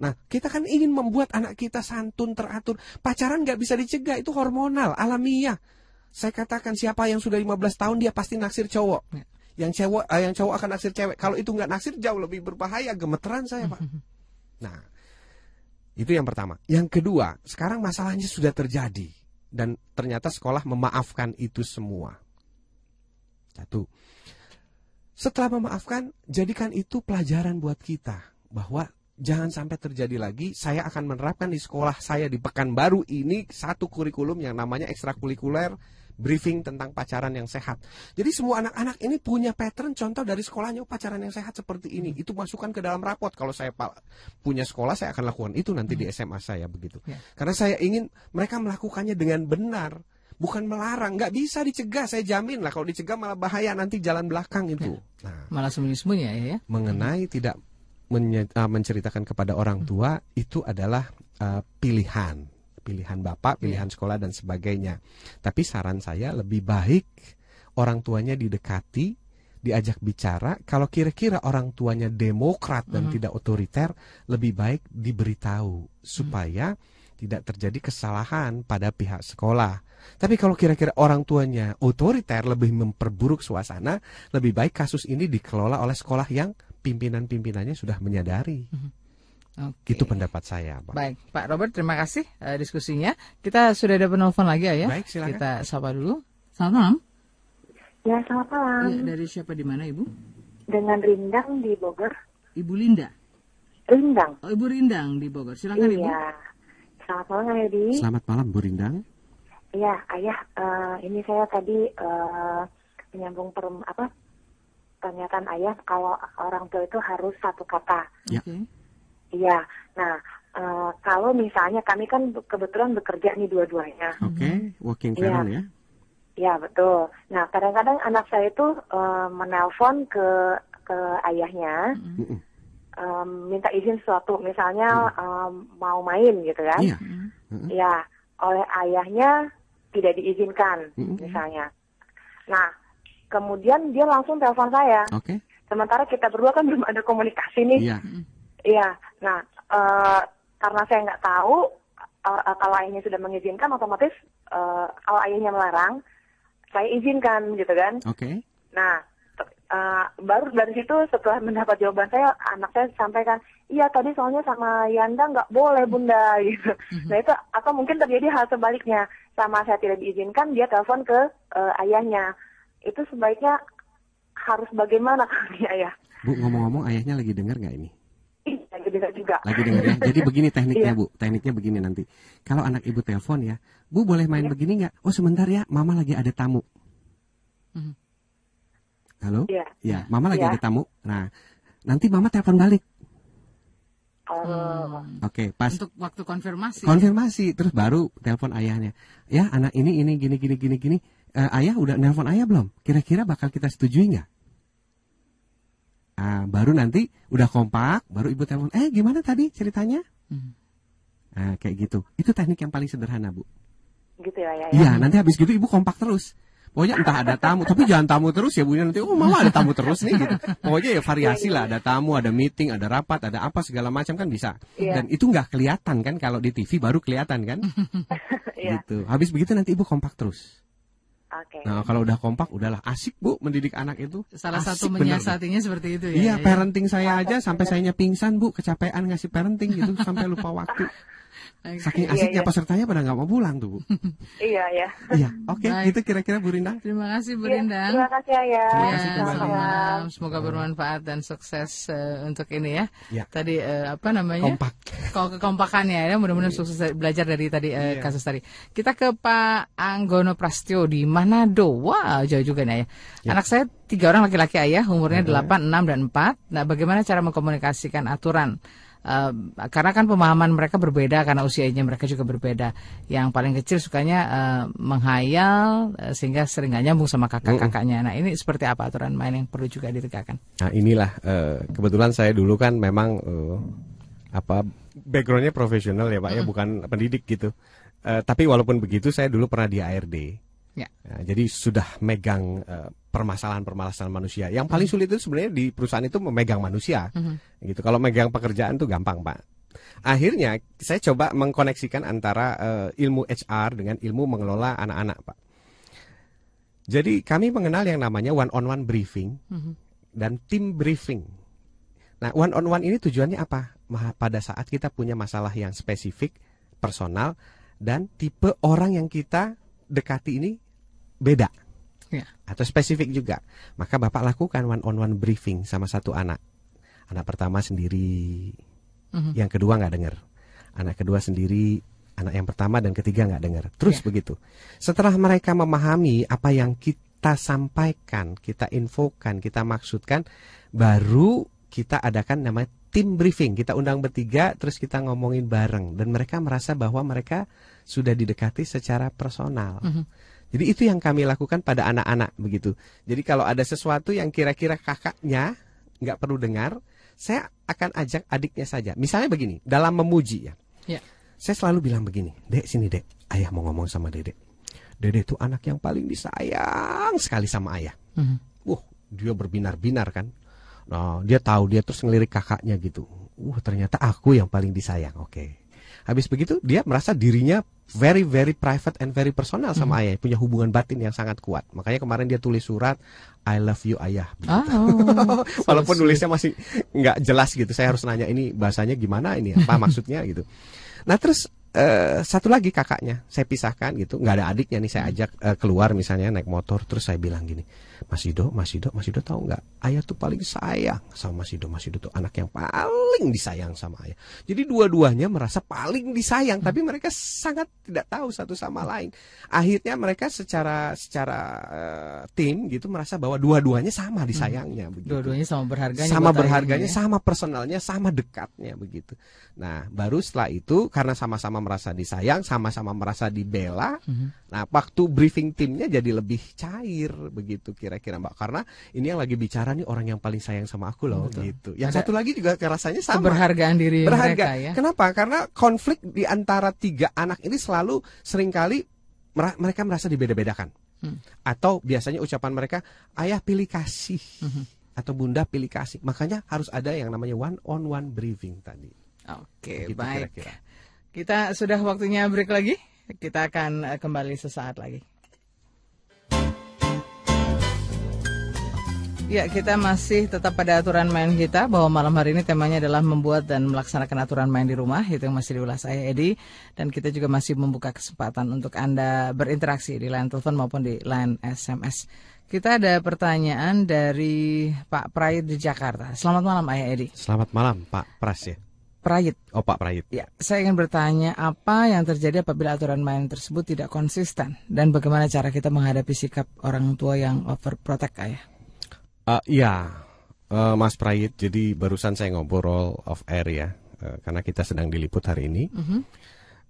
Nah, kita kan ingin membuat anak kita santun teratur. Pacaran nggak bisa dicegah, itu hormonal, alamiah. Saya katakan siapa yang sudah 15 tahun dia pasti naksir cowok. Yang cewek, eh, yang cowok akan naksir cewek. Kalau itu nggak naksir jauh lebih berbahaya, gemeteran saya pak. Nah, itu yang pertama. Yang kedua, sekarang masalahnya sudah terjadi dan ternyata sekolah memaafkan itu semua. Satu. Setelah memaafkan, jadikan itu pelajaran buat kita bahwa jangan sampai terjadi lagi. Saya akan menerapkan di sekolah saya di Pekanbaru ini satu kurikulum yang namanya ekstrakurikuler briefing tentang pacaran yang sehat. Jadi semua anak-anak ini punya pattern contoh dari sekolahnya oh, pacaran yang sehat seperti ini. Itu masukkan ke dalam rapot. Kalau saya punya sekolah saya akan lakukan itu nanti di SMA saya begitu. Ya. Karena saya ingin mereka melakukannya dengan benar. Bukan melarang, nggak bisa dicegah. Saya jamin lah kalau dicegah malah bahaya nanti jalan belakang itu. Nah, Malah sembunyi-sembunyi ya, ya. mengenai tidak menye- uh, menceritakan kepada orang tua itu adalah uh, pilihan, pilihan bapak, pilihan sekolah dan sebagainya. Tapi saran saya lebih baik orang tuanya didekati, diajak bicara. Kalau kira-kira orang tuanya demokrat dan tidak otoriter, lebih baik diberitahu supaya tidak terjadi kesalahan pada pihak sekolah. Tapi kalau kira-kira orang tuanya otoriter lebih memperburuk suasana, lebih baik kasus ini dikelola oleh sekolah yang pimpinan-pimpinannya sudah menyadari. Oke. Itu pendapat saya, Pak. Baik, Pak Robert, terima kasih eh, diskusinya. Kita sudah ada penelpon lagi ya. Baik, silakan. Kita sapa dulu. Selamat malam. Ya, selamat malam. Iya, dari siapa di mana Ibu? dengan Rindang di Bogor. Ibu Linda. Rindang. Oh, Ibu Rindang di Bogor. Silakan Ibu. Iya. Selamat malam, Edi. Selamat malam Bu Rindang. Iya, ayah, eh, ini saya tadi eh, menyambung per, apa pernyataan ayah kalau orang tua itu harus satu kata. Ya. Oke. Iya. Nah, eh, kalau misalnya kami kan kebetulan bekerja nih dua-duanya. Oke, working Iya. parent ya. Iya betul. Nah kadang-kadang anak saya itu eh, menelpon ke ke ayahnya, Mm-mm. em, minta izin sesuatu, misalnya em, mau main gitu kan? Iya. Ya, oleh ayahnya tidak diizinkan, Mm-mm. misalnya. Nah, kemudian dia langsung telepon saya. Oke. Sementara kita berdua kan belum ada komunikasi nih. Iya. Iya. Nah, eh, karena saya nggak tahu eh, kalau ayahnya sudah mengizinkan, otomatis eh, kalau ayahnya melarang, saya izinkan gitu kan. Oke. Nah, t- eh, baru dari situ setelah mendapat jawaban saya, anak saya sampaikan, iya tadi soalnya sama Yanda nggak boleh bunda gitu. Nah itu atau mungkin terjadi hal sebaliknya, sama saya tidak diizinkan, dia telepon ke eh, ayahnya. Itu sebaiknya harus bagaimana kami ayah? Bu ngomong-ngomong ayahnya lagi dengar nggak ini? Lagi dengar juga. Lagi dengar ya. Jadi begini tekniknya Iya. Bu. Tekniknya begini nanti. Kalau anak ibu telepon ya, Bu boleh main Iya. begini nggak? Oh sebentar ya, Mama lagi ada tamu. Mhm. Halo? Iya. Ya, Mama lagi Iya. ada tamu. Nah, nanti Mama telepon balik. Oh, Hmm. Oke, pas Untuk waktu konfirmasi. konfirmasi terus baru telepon ayahnya. Ya, anak ini ini gini gini gini gini. Eh, ayah udah nelpon ayah belum? Kira-kira bakal kita setujui nggak? Ah, baru nanti udah kompak, baru ibu telepon. Eh, gimana tadi ceritanya? Hmm. Ah, kayak gitu. Itu teknik yang paling sederhana, Bu. gitu ya, ya. ya. Iya, nanti habis gitu ibu kompak terus. Pokoknya entah ada tamu, tapi jangan tamu terus ya Bu. Nanti oh mama ada tamu terus nih gitu. Pokoknya ya variasi lah, ada tamu, ada meeting, ada rapat, ada apa segala macam kan bisa. Iya. Dan itu nggak kelihatan kan kalau di TV baru kelihatan kan? Iya. Gitu. Habis begitu nanti ibu kompak terus. Oke. Nah, kalau udah kompak udahlah asik Bu mendidik anak itu. Salah Asik satu bener. menyiasatinya seperti itu ya. Iya, ya. parenting saya aja sampai sayanya pingsan Bu, kecapean ngasih parenting gitu sampai lupa waktu. Saking Iya, asiknya iya. pesertanya pada nggak mau pulang tuh Bu. Iya, ya. Iya, oke, Baik. gitu kira-kira Bu Rinda. Terima kasih Bu Iya, Rindang. Terima kasih ayah. Terima Ya, kasih kembali. selamat malam. Semoga bermanfaat dan sukses eh, untuk ini ya. Ya. Tadi eh, apa namanya? Kompak. Kalau kekompakannya ya, mudah-mudahan sukses dari- belajar dari tadi Iya. kasus tadi. Kita ke Pak Anggono Prastio di Manado. Wah, jauh juga nih ya. Anak saya tiga orang laki-laki ayah, umurnya 8, 6, dan 4. Nah, bagaimana cara mengkomunikasikan aturan? Karena kan pemahaman mereka berbeda karena usianya mereka juga berbeda. Yang paling kecil sukanya eh, menghayal eh, sehingga sering nggak nyambung sama kakak-kakaknya. Nah, ini seperti apa aturan main yang perlu juga ditegakkan? Nah inilah eh, kebetulan saya dulu kan memang eh, apa backgroundnya profesional ya pak ya bukan pendidik gitu. Eh, tapi walaupun begitu saya dulu pernah di ARD. Ya. Nah, jadi sudah megang eh, permasalahan-permasalahan manusia. Yang paling sulit itu sebenarnya di perusahaan itu memegang manusia. Gitu. Kalau megang pekerjaan tuh gampang pak. Akhirnya saya coba mengkoneksikan antara eh, ilmu HR dengan ilmu mengelola anak-anak pak. Jadi kami mengenal yang namanya one on one briefing dan tim briefing. Nah, one on one ini tujuannya apa? Pada saat kita punya masalah yang spesifik, personal, dan tipe orang yang kita dekati ini beda Ya. atau spesifik juga. Maka Bapak lakukan one on one briefing sama satu anak. Anak pertama sendiri, Mhm. yang kedua nggak dengar. Anak kedua sendiri, anak yang pertama dan ketiga nggak dengar. Terus Ya. begitu. Setelah mereka memahami apa yang kita sampaikan, kita infokan, kita maksudkan, baru kita adakan namanya tim briefing. Kita undang bertiga, terus kita ngomongin bareng, dan mereka merasa bahwa mereka sudah didekati secara personal. Jadi itu yang kami lakukan pada anak-anak begitu. Jadi kalau ada sesuatu yang kira-kira kakaknya nggak perlu dengar, saya akan ajak adiknya saja. Misalnya begini, dalam memuji ya. Ya. Saya selalu bilang begini, Dek sini Dek, ayah mau ngomong sama Dedek. Dedek itu anak yang paling disayang sekali sama ayah. Mhm. Wah, dia berbinar-binar kan. Nah, dia tahu dia terus ngelirik kakaknya gitu. Wah, ternyata aku yang paling disayang. Oke. Habis begitu dia merasa dirinya very very private and very personal sama ayah, punya hubungan batin yang sangat kuat. Makanya kemarin dia tulis surat I love you ayah. Oh, Walaupun so nulisnya masih nggak jelas gitu. Saya harus nanya ini bahasanya gimana ini apa maksudnya gitu. Nah terus eh, satu lagi kakaknya saya pisahkan gitu nggak ada adiknya nih saya ajak eh, keluar misalnya naik motor terus saya bilang gini Mas Ido Mas Ido Mas Ido tahu nggak ayah tuh paling sayang sama Mas Ido Mas Ido tuh anak yang paling disayang sama ayah jadi dua-duanya merasa paling disayang tapi mereka sangat tidak tahu satu sama lain akhirnya mereka secara secara eh, tim gitu merasa bahwa dua-duanya sama disayangnya begitu. Dua-duanya sama berharganya. sama berharganya ya. sama personalnya sama dekatnya begitu nah baru setelah itu karena sama-sama merasa disayang sama-sama merasa dibela Mhm. nah waktu briefing timnya jadi lebih cair begitu kira-kira mbak karena ini yang lagi bicara nih orang yang paling sayang sama aku loh Betul. gitu yang Ada satu lagi juga rasanya sama Keberhargaan diri berharga. mereka ya. Kenapa? Karena konflik di antara tiga anak ini selalu sering kali mereka merasa dibeda-bedakan. Hmm. Atau biasanya ucapan mereka ayah pilih kasih Mhm. atau bunda pilih kasih. Makanya harus ada yang namanya one on one briefing tadi. Oke, Begitu baik. kira-kira. Kita sudah waktunya break lagi. Kita akan eh, kembali sesaat lagi. Ya, kita masih tetap pada aturan main kita bahwa malam hari ini temanya adalah membuat dan melaksanakan aturan main di rumah. Itu yang masih diulas saya Edi dan kita juga masih membuka kesempatan untuk Anda berinteraksi di line telepon maupun di line SMS. Kita ada pertanyaan dari Pak Prayit di Jakarta. Selamat malam Ayah Edi. Selamat malam Pak Pras ya. Prayit, Oh Pak Prayit. Ya, saya ingin bertanya apa yang terjadi apabila aturan main tersebut tidak konsisten dan bagaimana cara kita menghadapi sikap orang tua yang overprotect ayah? Eh, Iya, Eh, Mas Prayit. Jadi barusan saya ngobrol off air ya, eh, karena kita sedang diliput hari ini.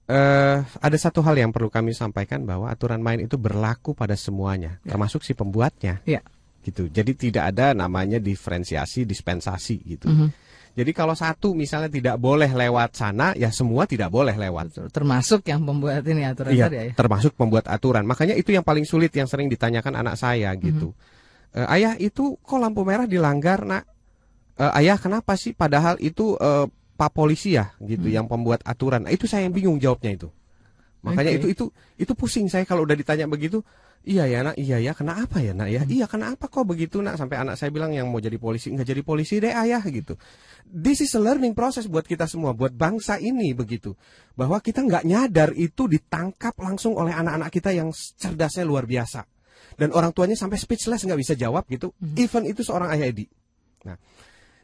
Eh, ada satu hal yang perlu kami sampaikan bahwa aturan main itu berlaku pada semuanya, termasuk si pembuatnya. Ya. Gitu. Jadi tidak ada namanya diferensiasi, dispensasi gitu. Mhm. Jadi kalau satu misalnya tidak boleh lewat sana, ya semua tidak boleh lewat. Betul. Termasuk yang pembuat ini aturan Iya, tadi ayah. termasuk pembuat aturan. Makanya itu yang paling sulit yang sering ditanyakan anak saya gitu. Eh, ayah itu kok lampu merah dilanggar, Nak? Eh, ayah kenapa sih padahal itu eh, Pak polisi ya gitu yang pembuat aturan. Nah, itu saya yang bingung jawabnya itu. Makanya Oke. itu itu itu pusing saya kalau udah ditanya begitu. Iya ya nak, iya ya kenapa ya nak ya? Iya kenapa kok begitu nak? Sampai anak saya bilang yang mau jadi polisi nggak jadi polisi deh ayah gitu. This is a learning process buat kita semua, buat bangsa ini begitu. Bahwa kita nggak nyadar itu ditangkap langsung oleh anak-anak kita yang cerdasnya luar biasa. Dan orang tuanya sampai speechless nggak bisa jawab gitu. Even itu seorang ayah Edi. Nah,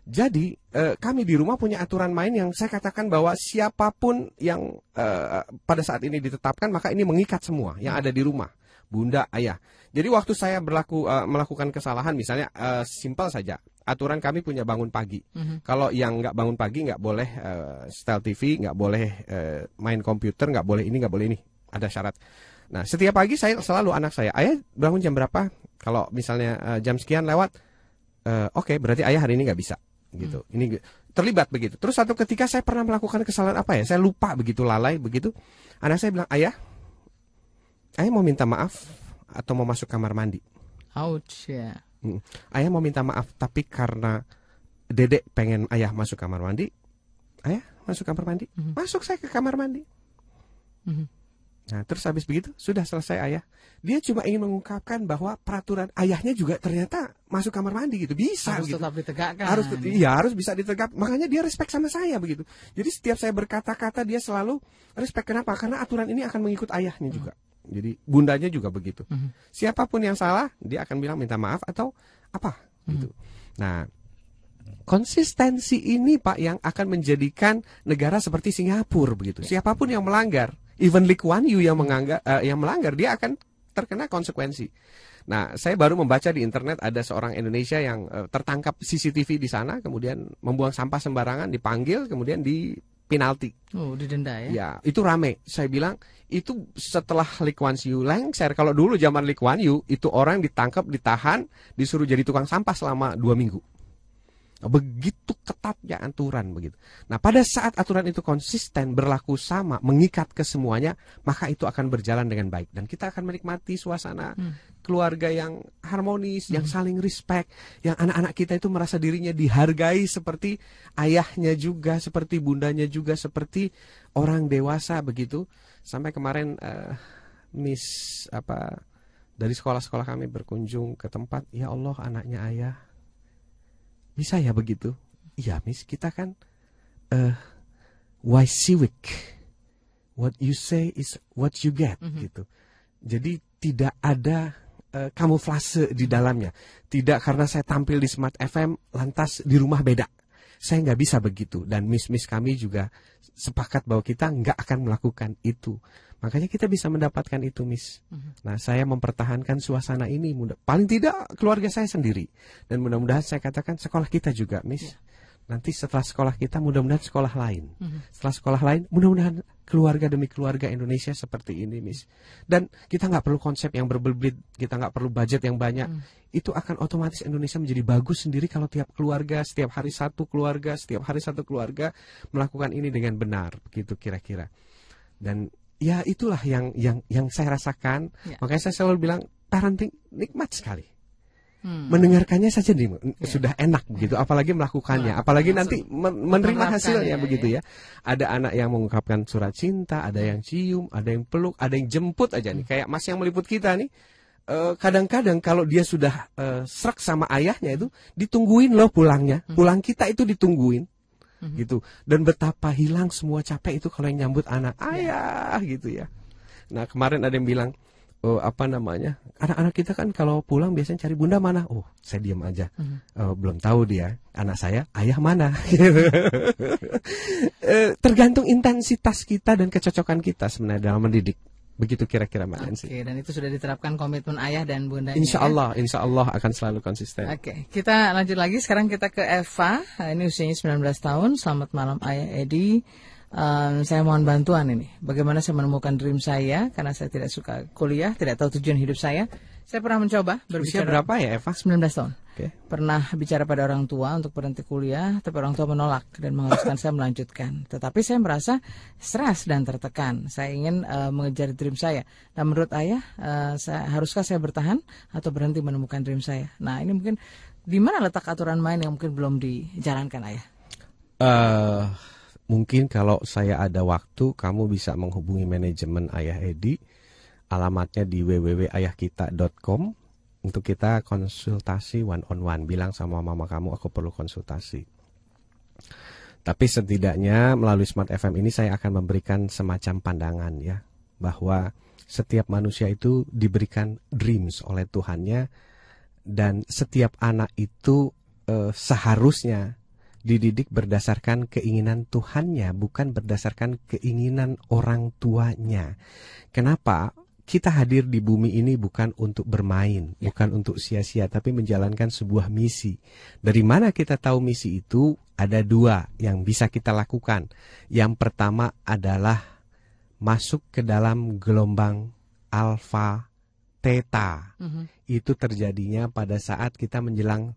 jadi eh, kami di rumah punya aturan main yang saya katakan bahwa siapa pun yang eh, pada saat ini ditetapkan maka ini mengikat semua yang ada di rumah, bunda, ayah. Jadi waktu saya berlaku eh, melakukan kesalahan misalnya eh, simpel saja aturan kami punya bangun pagi. Kalau yang nggak bangun pagi nggak boleh eh, setel TV, nggak boleh eh, main komputer, nggak boleh ini, nggak boleh ini. Ada syarat. Nah setiap pagi saya selalu anak saya, ayah bangun jam berapa? Kalau misalnya eh, jam sekian lewat, eh, oke berarti ayah hari ini nggak bisa gitu. Ini ge- terlibat begitu. Terus satu ketika saya pernah melakukan kesalahan apa ya? Saya lupa begitu lalai begitu. Anak saya bilang, "Ayah, ayah mau minta maaf atau mau masuk kamar mandi?" Ouch ya. Mm. Ayah mau minta maaf tapi karena Dedek pengen ayah masuk kamar mandi, ayah masuk kamar mandi, masuk saya ke kamar mandi. Mhm. Nah terus habis begitu sudah selesai ayah. Dia cuma ingin mengungkapkan bahwa peraturan ayahnya juga ternyata masuk kamar mandi gitu bisa Harus gitu. tetap ditegakkan. Harus iya harus bisa ditegak. Makanya dia respect sama saya begitu. Jadi setiap saya berkata-kata dia selalu respect kenapa? Karena aturan ini akan mengikut ayahnya juga. Jadi bundanya juga begitu. Mhm. Siapa pun yang salah dia akan bilang minta maaf atau apa gitu. Nah, konsistensi ini Pak yang akan menjadikan negara seperti Singapura begitu. Siapa pun yang melanggar, even Lee Kuan Yew yang menganggap eh, yang melanggar dia akan terkena konsekuensi. Nah, saya baru membaca di internet ada seorang Indonesia yang eh, tertangkap CCTV di sana, kemudian membuang sampah sembarangan, dipanggil, kemudian di penalti. Oh, didenda ya. Ya, itu rame. Saya bilang itu setelah Lee Kuan Yew lengser. Kalau dulu zaman Lee Kuan Yew itu orang ditangkap, ditahan, disuruh jadi tukang sampah selama dua minggu. Begitu ketatnya aturan begitu. Nah, pada saat aturan itu konsisten berlaku sama, mengikat ke semuanya, maka itu akan berjalan dengan baik dan kita akan menikmati suasana keluarga yang harmonis, yang saling respect, yang anak-anak kita itu merasa dirinya dihargai seperti ayahnya juga, seperti bundanya juga, seperti orang dewasa begitu. Sampai kemarin eh, Miss apa dari sekolah-sekolah kami berkunjung ke tempat, ya Allah anaknya ayah bisa ya begitu? Iya, Miss, kita kan eh why civic? what you say is what you get gitu. Jadi tidak ada eh, kamuflase di dalamnya. Tidak karena saya tampil di Smart FM lantas di rumah beda. Saya nggak bisa begitu dan miss-miss kami juga sepakat bahwa kita nggak akan melakukan itu. Makanya kita bisa mendapatkan itu, Miss. Nah, saya mempertahankan suasana ini. Mudah, paling tidak keluarga saya sendiri dan mudah-mudahan saya katakan sekolah kita juga, Miss. Nanti setelah sekolah kita mudah-mudahan sekolah lain. Setelah sekolah lain mudah-mudahan keluarga demi keluarga Indonesia seperti ini, Miss. Dan kita nggak perlu konsep yang berbelit, kita nggak perlu budget yang banyak. Itu akan otomatis Indonesia menjadi bagus sendiri kalau tiap keluarga, setiap hari satu keluarga, setiap hari satu keluarga melakukan ini dengan benar, begitu kira-kira. Dan ya itulah yang yang yang saya rasakan. Ya. Makanya saya selalu bilang parenting nikmat sekali Hmm. mendengarkannya saja nih sudah enak begitu apalagi melakukannya. Nah, apalagi nanti men- menerima hasilnya ya, begitu ya. Ada anak yang mengungkapkan surat cinta ada yang cium ada yang peluk ada yang jemput aja nih. Kayak mas yang meliput kita nih. Eh, kadang-kadang kalau dia sudah eh, serak sama ayahnya itu ditungguin loh pulangnya. Pulang kita itu ditungguin. Gitu. Dan betapa hilang semua capek itu kalau yang nyambut anak ayah gitu ya. Nah kemarin ada yang bilang oh, apa namanya anak-anak kita kan kalau pulang biasanya cari bunda mana oh saya diam aja Oh, belum tahu dia anak saya ayah mana Eh, tergantung intensitas kita dan kecocokan kita sebenarnya dalam mendidik begitu kira-kira mbak Nancy Oke, dan itu sudah diterapkan komitmen ayah dan. Insya ya? Allah insya Allah akan selalu konsisten Oke, kita lanjut lagi. Sekarang kita ke Eva. Ini usianya 19 tahun. Selamat malam Ayah Edi. Em, saya mohon bantuan ini. Bagaimana saya menemukan dream saya karena saya tidak suka kuliah, tidak tahu tujuan hidup saya. Saya pernah mencoba usia berbicara berapa ya Eva 19 tahun. Oke. Pernah bicara pada orang tua untuk berhenti kuliah, tapi orang tua menolak dan mengharuskan saya melanjutkan. Tetapi saya merasa stres dan tertekan. Saya ingin eh, mengejar dream saya. Nah, menurut ayah, eh, saya, haruskah saya bertahan atau berhenti menemukan dream saya? Nah, ini mungkin di mana letak aturan main yang mungkin belum dijalankan ayah? Eh, mungkin kalau saya ada waktu, kamu bisa menghubungi manajemen Ayah Edi. Alamatnya di www.ayahkita.com untuk kita konsultasi one on one. Bilang sama mama kamu, aku perlu konsultasi. Tapi setidaknya melalui Smart FM ini saya akan memberikan semacam pandangan ya bahwa setiap manusia itu diberikan dreams oleh Tuhannya dan setiap anak itu eh, seharusnya dididik berdasarkan keinginan Tuhannya, bukan berdasarkan keinginan orang tuanya. Kenapa? Kita hadir di bumi ini bukan untuk bermain, bukan untuk sia-sia, tapi menjalankan sebuah misi. Dari mana kita tahu misi itu? Ada dua yang bisa kita lakukan. Yang pertama adalah masuk ke dalam gelombang alfa theta. Itu terjadinya pada saat kita menjelang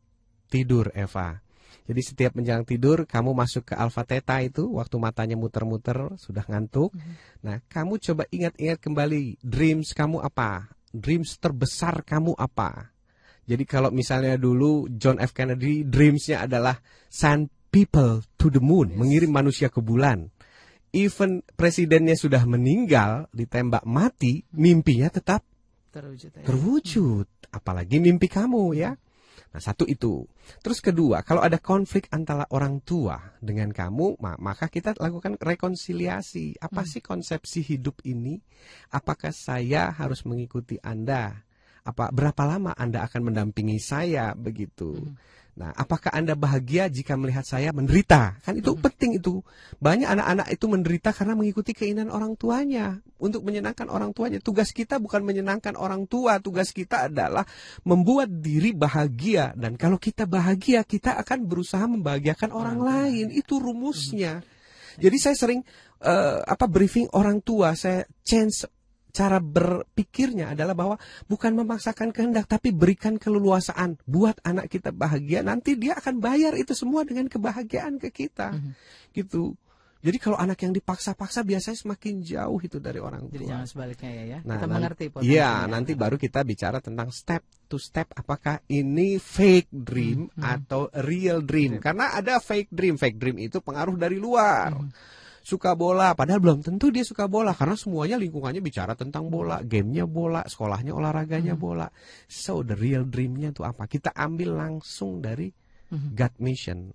tidur, Eva. Jadi setiap menjelang tidur kamu masuk ke alfa theta itu waktu matanya muter-muter sudah ngantuk. Nah, kamu coba ingat-ingat kembali dreams kamu apa? Dreams terbesar kamu apa? Jadi kalau misalnya dulu John F Kennedy dreamsnya adalah send people to the moon, mengirim manusia ke bulan. Even presidennya sudah meninggal, ditembak mati, mimpinya tetap Terwujud ya. terwujud. Apalagi mimpi kamu ya. Nah satu itu. Terus kedua, kalau ada konflik antara orang tua dengan kamu, ma- maka kita lakukan rekonsiliasi. Apa sih konsepsi hidup ini? Apakah saya harus mengikuti Anda? Apa berapa lama Anda akan mendampingi saya begitu? Nah, apakah Anda bahagia jika melihat saya menderita? Kan itu penting itu. Banyak anak-anak itu menderita karena mengikuti keinginan orang tuanya. Untuk menyenangkan orang tuanya. Tugas kita bukan menyenangkan orang tua. Tugas kita adalah membuat diri bahagia. Dan kalau kita bahagia, kita akan berusaha membahagiakan orang lain. Itu rumusnya. Jadi saya sering eh, apa briefing orang tua, saya change cara berpikirnya adalah bahwa bukan memaksakan kehendak tapi berikan keleluasaan buat anak kita bahagia nanti dia akan bayar itu semua dengan kebahagiaan ke kita gitu jadi kalau anak yang dipaksa-paksa biasanya semakin jauh itu dari orang Jadi tua jangan sebaliknya ya. ya. Nah, kita mengerti Iya, potensinya. nanti baru kita bicara tentang step to step apakah ini fake dream atau real dream. Karena ada fake dream. Fake dream itu pengaruh dari luar. Suka bola, padahal belum tentu dia suka bola karena semuanya lingkungannya bicara tentang bola, gamenya bola, sekolahnya olahraganya bola. So the real dreamnya itu apa? Kita ambil langsung dari God mission.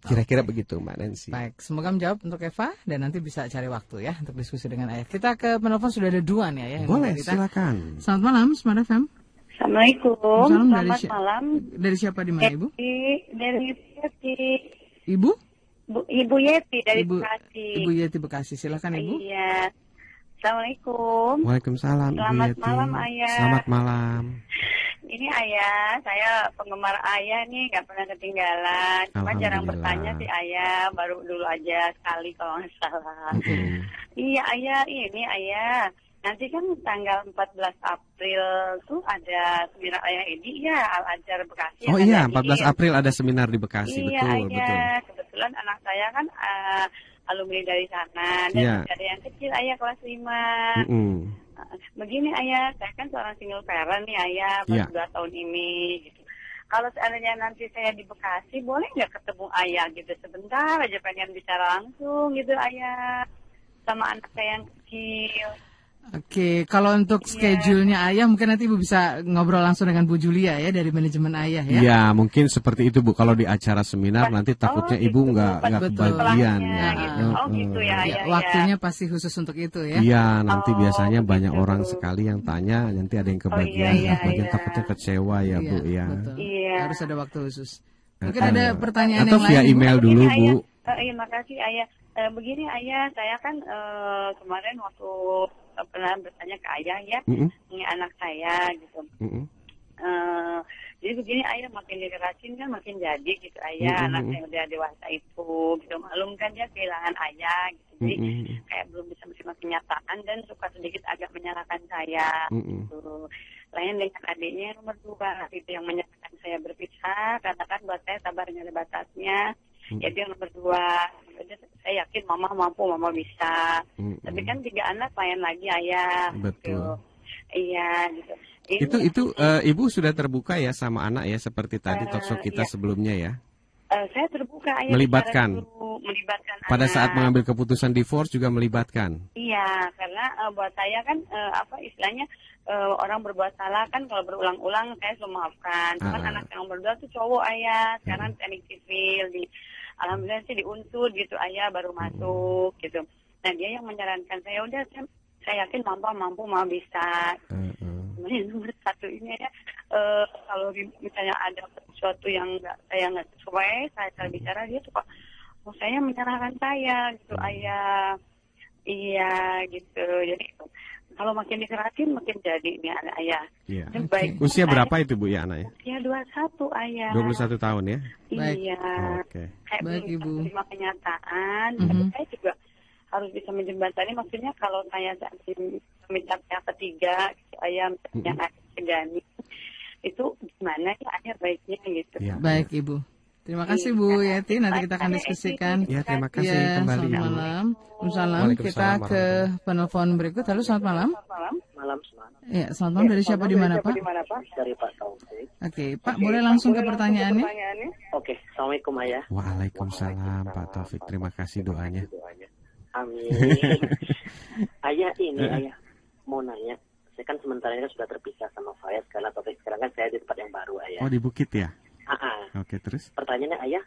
Kira-kira begitu Mbak Nancy. Baik, semoga menjawab untuk Eva dan nanti bisa cari waktu ya untuk diskusi dengan ayah. Kita ke penelpon sudah ada dua nih ya. yang Boleh, dari kita. silakan. Selamat malam, Smart FM. Assalamualaikum. Salam dari Selamat si- malam. Dari siapa di mana Ibu? Dari Yeti. Ibu? Bu, Ibu Yeti dari Ibu Bekasi. Ibu Yeti Bekasi. Silakan Ibu. Iya. Assalamualaikum. Waalaikumsalam Ibu Selamat Yeti. malam, Ayah. Selamat malam. Ini ayah, saya penggemar ayah nih, nggak pernah ketinggalan. Cuma jarang bertanya sih ayah, baru dulu aja sekali kalau nggak salah. Hmm. Iya ayah, ini ayah. Nanti kan tanggal 14 April tuh ada seminar ayah ini ya Al Ajar Bekasi. Oh iya, ngadain. 14 April ada seminar di Bekasi, iya, betul, iya. betul. Kebetulan anak saya kan eh, alumni dari sana dan Iya. masih ada yang kecil ayah kelas 5. Mm-mm. Begini ayah, saya kan seorang single parent nih ayah, baru Iya. dua tahun ini gitu. Kalau seandainya nanti saya di Bekasi, boleh nggak ketemu ayah gitu sebentar aja pengen bicara langsung gitu ayah sama anak saya yang kecil. Oke, kalau untuk Iya. schedule-nya ayah mungkin nanti Ibu bisa ngobrol langsung dengan Bu Julia ya dari manajemen ayah ya. Iya, mungkin seperti itu Bu. Kalau di acara seminar nanti takutnya Oh, Ibu gitu, nggak nggak kebagian ya. gitu. Oh gitu ya, Ya, ya, ya. waktunya pasti khusus untuk itu ya. Iya, nanti Oh, biasanya banyak begitu. orang sekali yang tanya, nanti ada yang kebagian, iya, yang kebagian iya. takutnya kecewa ya Bu ya. betul. Iya. Harus ada waktu khusus. Mungkin Heeh. ada pertanyaan Atau yang via lain. Ibu? email Begini, dulu ayah. Bu. Iya makasih ayah. Eh, begini ayah, saya kan eh, kemarin waktu eh, pernah bertanya ke ayah ya, Mm-mm, ini anak saya gitu. mm-mm. Eh, jadi begini ayah makin dikerasin kan makin jadi gitu ayah Mm-mm. anak yang udah dewasa itu gitu malum kan dia kehilangan ayah gitu jadi Mm-mm. kayak belum bisa menerima kenyataan dan suka sedikit agak menyalahkan saya Mm-mm. gitu. Lain dengan adiknya nomor dua itu yang menyalahkan saya berpisah karena kan buat saya sabarnya ada batasnya. Mm. Jadi yang nomor dua saya yakin mama mampu mama bisa. Mm-mm. Tapi kan tiga anak lain lagi ayah. Betul. Gitu. Iya gitu. Ini Itu itu eh, Ibu sudah terbuka ya sama anak ya seperti tadi talkshow kita iya. sebelumnya ya. eh, saya terbuka ayah Melibatkan. dulu, melibatkan Pada anak. saat mengambil keputusan divorce juga melibatkan. Iya, karena eh, buat saya kan eh, apa istilahnya eh, orang berbuat salah kan kalau berulang-ulang saya selalu maafkan. Cuman Ah. anak yang berdua tuh cowok ayah, sekarang teknik sipil di alhamdulillah sih di unsur gitu ayah baru masuk gitu. Nah dia yang menyarankan saya udah saya, saya yakin mampu mampu mau bisa. Heeh. Cuman yang nomor satu ini ya eh, kalau misalnya ada sesuatu yang nggak saya nggak sesuai saya saya bicara dia suka oh saya menyalahkan saya gitu ayah iya gitu jadi kalau makin dikerasin makin jadi ini anak ayah Iya. Dan baik Usia berapa itu Bu ya anaknya? usia dua satu ayah 21 tahun ya. Baik. iya Oke. kayak Baik, Ibu. menerima kenyataan Mhm. tapi saya juga harus bisa menjembatani maksudnya kalau saya minta pihak ketiga ayah misalnya Mhm. ayah segani itu gimana ya ayah baiknya gitu Iya. Baik Ibu. Terima kasih Bu Iya. Yeti. Nanti kita akan diskusikan. Ya, terima kasih Ya, kembali selamat Ibu. malam. Waalaikumsalam. Waalaikumsalam Kita ke penelpon berikut. Halo, selamat malam. malam Malam. Ya, selamat malam dari siapa di mana Pak? Dari Pak Taufik. Oke, Pak, boleh langsung ke pertanyaannya? Oke, Assalamualaikum Ayah. Waalaikumsalam Pak Taufik. Terima kasih doanya. Amin. ayah ini Ayah mau nanya. Saya kan sementara ini kan sudah terpisah sama Fayaz karena Taufik sekarang kan saya di tempat yang baru Ayah. Oh di Bukit ya? Ah, ah. Oke terus? Pertanyaannya Ayah,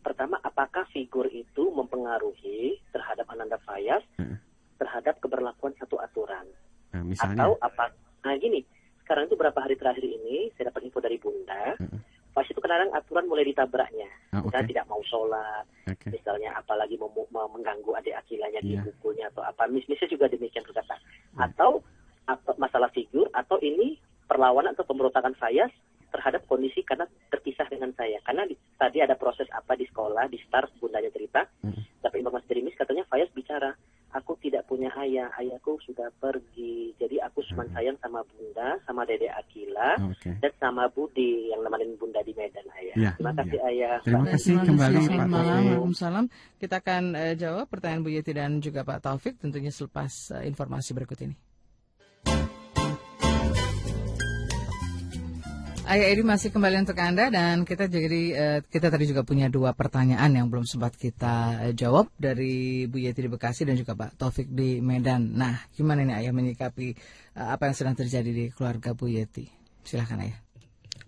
pertama apakah figur itu mempengaruhi terhadap Ananda Fayaz Heeh. terhadap keberlakuan satu aturan? Nah, misalnya. Atau apa? Nah gini, sekarang itu berapa hari terakhir ini saya dapat info dari Bunda. Heeh. Pas itu kadang aturan mulai ditabraknya. Ah, oke. Misalnya tidak mau sholat, Oke. misalnya apalagi mem- mengganggu adik akilanya Iya. dipukulnya atau apa. Mis-misnya juga demikian berkata. Atau atau masalah figur atau ini perlawanan atau pemberontakan saya terhadap kondisi karena terpisah dengan saya. Karena di- tadi ada proses apa di sekolah, di start bundanya cerita. Hmm. Tapi informasi dari Miss katanya Fayaz bicara, aku tidak punya ayah, ayahku sudah pergi. Jadi aku cuma Hmm. sayang sama bunda, sama dede Akila, Oke. dan sama Budi yang nemenin bunda di Medan ayah. Iya, Terima kasih ayah. Terima kasih terima kembali. Pak Selamat malam. Taufik. Waalaikumsalam. Kita akan eh, jawab pertanyaan Bu Yeti dan juga Pak Taufik tentunya selepas eh, informasi berikut ini. Ayah Edi masih kembali untuk Anda dan kita jadi eh, kita tadi juga punya dua pertanyaan yang belum sempat kita eh, jawab dari Bu Yeti di Bekasi dan juga Pak Taufik di Medan. Nah, gimana nih Ayah menyikapi eh, apa yang sedang terjadi di keluarga Bu Yeti? Silahkan Ayah.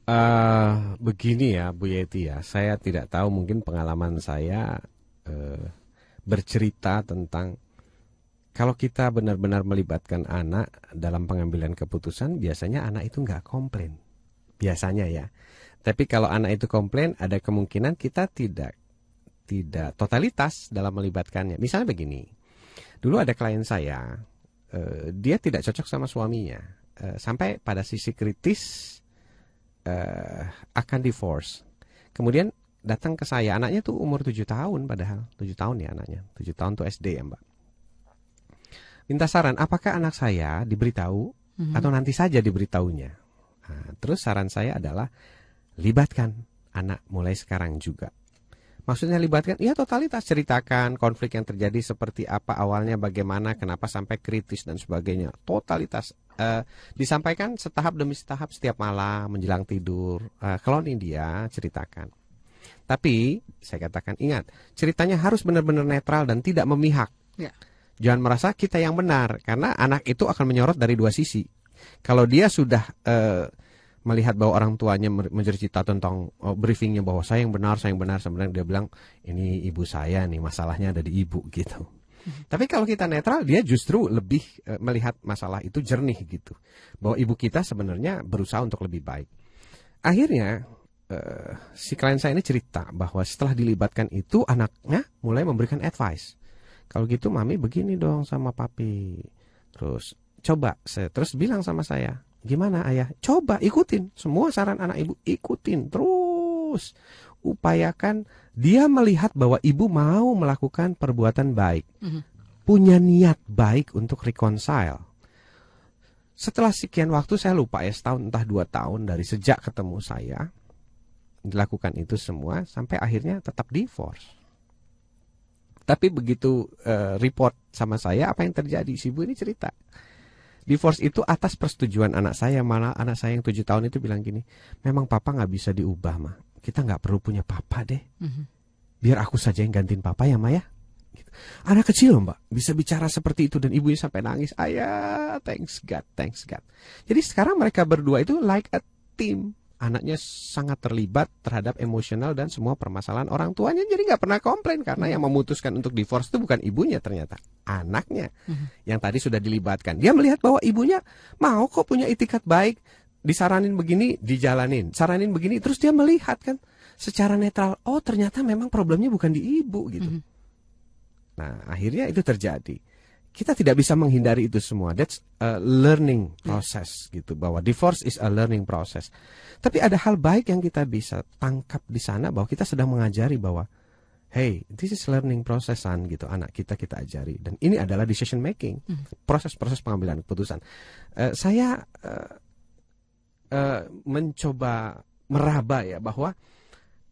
Eh, begini ya Bu Yeti ya, saya tidak tahu mungkin pengalaman saya eh, bercerita tentang kalau kita benar-benar melibatkan anak dalam pengambilan keputusan, biasanya anak itu nggak komplain, biasanya ya. Tapi kalau anak itu komplain, ada kemungkinan kita tidak tidak totalitas dalam melibatkannya. Misalnya begini, dulu ada klien saya, eh, dia tidak cocok sama suaminya, eh, sampai pada sisi kritis eh, akan divorce. Kemudian datang ke saya, anaknya tuh umur 7 tahun padahal, 7 tahun ya anaknya, 7 tahun tuh SD ya mbak. Minta saran, apakah anak saya diberitahu Mhm. atau nanti saja diberitahunya? Nah, terus saran saya adalah libatkan anak mulai sekarang juga. Maksudnya libatkan, ya totalitas ceritakan konflik yang terjadi seperti apa awalnya, bagaimana, kenapa sampai kritis dan sebagainya. Totalitas eh, disampaikan setahap demi setahap setiap malam menjelang tidur. Eh, kalau ini dia ceritakan. Tapi saya katakan ingat, ceritanya harus benar-benar netral dan tidak memihak. Ya. Jangan merasa kita yang benar karena anak itu akan menyorot dari dua sisi. Kalau dia sudah eh, melihat bahwa orang tuanya mencerita tentang oh, briefingnya bahwa saya yang benar, saya yang benar, sebenarnya dia bilang ini ibu saya nih masalahnya ada di ibu gitu. Tapi kalau kita netral, dia justru lebih eh, melihat masalah itu jernih gitu, bahwa ibu kita sebenarnya berusaha untuk lebih baik. Akhirnya eh, si klien saya ini cerita bahwa setelah dilibatkan itu anaknya mulai memberikan advice. Kalau gitu mami begini dong sama papi. Terus coba saya terus bilang sama saya, gimana ayah? Coba ikutin semua saran anak ibu, ikutin terus. Upayakan dia melihat bahwa ibu mau melakukan perbuatan baik. Mhm. Punya niat baik untuk reconcile. Setelah sekian waktu saya lupa ya setahun entah dua tahun dari sejak ketemu saya dilakukan itu semua sampai akhirnya tetap divorce. Tapi begitu eh, report sama saya apa yang terjadi si ibu ini cerita. Divorce itu atas persetujuan anak saya mana anak saya yang tujuh tahun itu bilang gini, memang papa nggak bisa diubah mah. Kita nggak perlu punya papa deh. Mhm. Biar aku saja yang gantiin papa ya Maya. Gitu. Anak kecil mbak bisa bicara seperti itu dan ibunya sampai nangis. Ayah, thanks God, thanks God. Jadi sekarang mereka berdua itu like a team. Anaknya sangat terlibat terhadap emosional dan semua permasalahan orang tuanya. Jadi nggak pernah komplain karena yang memutuskan untuk divorce itu bukan ibunya ternyata anaknya yang tadi sudah dilibatkan. Dia melihat bahwa ibunya mau kok punya itikat baik, disaranin begini dijalanin, saranin begini terus dia melihat kan secara netral. Oh ternyata memang problemnya bukan di ibu gitu. Nah akhirnya itu terjadi. Kita tidak bisa menghindari itu semua. That's a learning process gitu bahwa divorce is a learning process. Tapi ada hal baik yang kita bisa tangkap di sana bahwa kita sedang mengajari bahwa hey, this is learning processan gitu. Anak kita kita ajari dan ini adalah decision making, proses-proses pengambilan keputusan. Eh, saya eh, eh, mencoba meraba ya bahwa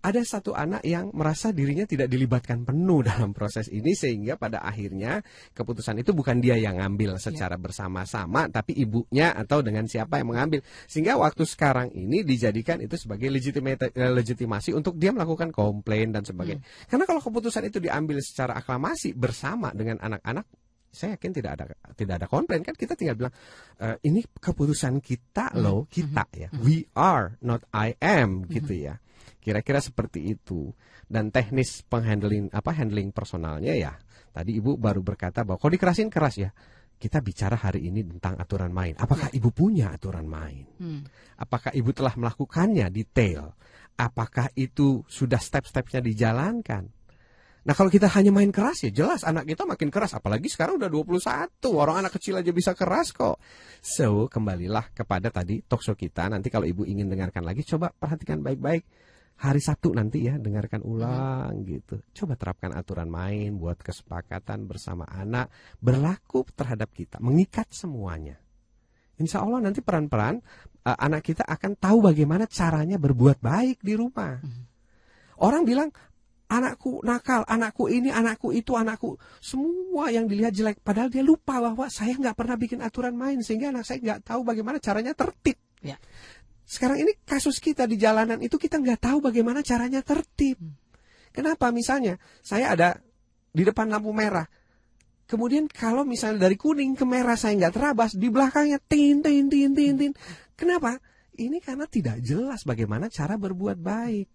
ada satu anak yang merasa dirinya tidak dilibatkan penuh dalam proses ini sehingga pada akhirnya keputusan itu bukan dia yang ngambil secara bersama-sama tapi ibunya atau dengan siapa yang mengambil. Sehingga waktu sekarang ini dijadikan itu sebagai eh, legitimasi untuk dia melakukan komplain dan sebagainya. Karena kalau keputusan itu diambil secara aklamasi bersama dengan anak-anak saya yakin tidak ada tidak ada komplain. Kan kita tinggal bilang "Eh, ini keputusan kita loh kita ya. We are not I am gitu ya. Kira-kira seperti itu. Dan teknis penghandling apa handling personalnya ya. Tadi ibu baru berkata bahwa kalau dikerasin keras ya kita bicara hari ini tentang aturan main. Apakah ibu punya aturan main? Hmm. apakah ibu telah melakukannya detail? Apakah itu sudah step-stepnya dijalankan Nah kalau kita hanya main keras ya jelas anak kita makin keras apalagi sekarang udah 21 orang anak kecil aja bisa keras kok. So kembalilah kepada tadi talkshow kita nanti kalau ibu ingin dengarkan lagi coba perhatikan baik-baik hari Sabtu nanti ya dengarkan ulang gitu. Coba terapkan aturan main buat kesepakatan bersama anak berlaku terhadap kita mengikat semuanya. Insya Allah nanti peran-peran eh, anak kita akan tahu bagaimana caranya berbuat baik di rumah. Orang bilang anakku nakal, anakku ini, anakku itu, anakku semua yang dilihat jelek. Padahal dia lupa bahwa saya nggak pernah bikin aturan main sehingga anak saya nggak tahu bagaimana caranya tertib. Ya. Sekarang ini kasus kita di jalanan itu kita nggak tahu bagaimana caranya tertib. Kenapa? Misalnya saya ada di depan lampu merah. Kemudian kalau misalnya dari kuning ke merah saya nggak terabas, di belakangnya tin tin tin tin tin. Kenapa? ini karena tidak jelas bagaimana cara berbuat baik.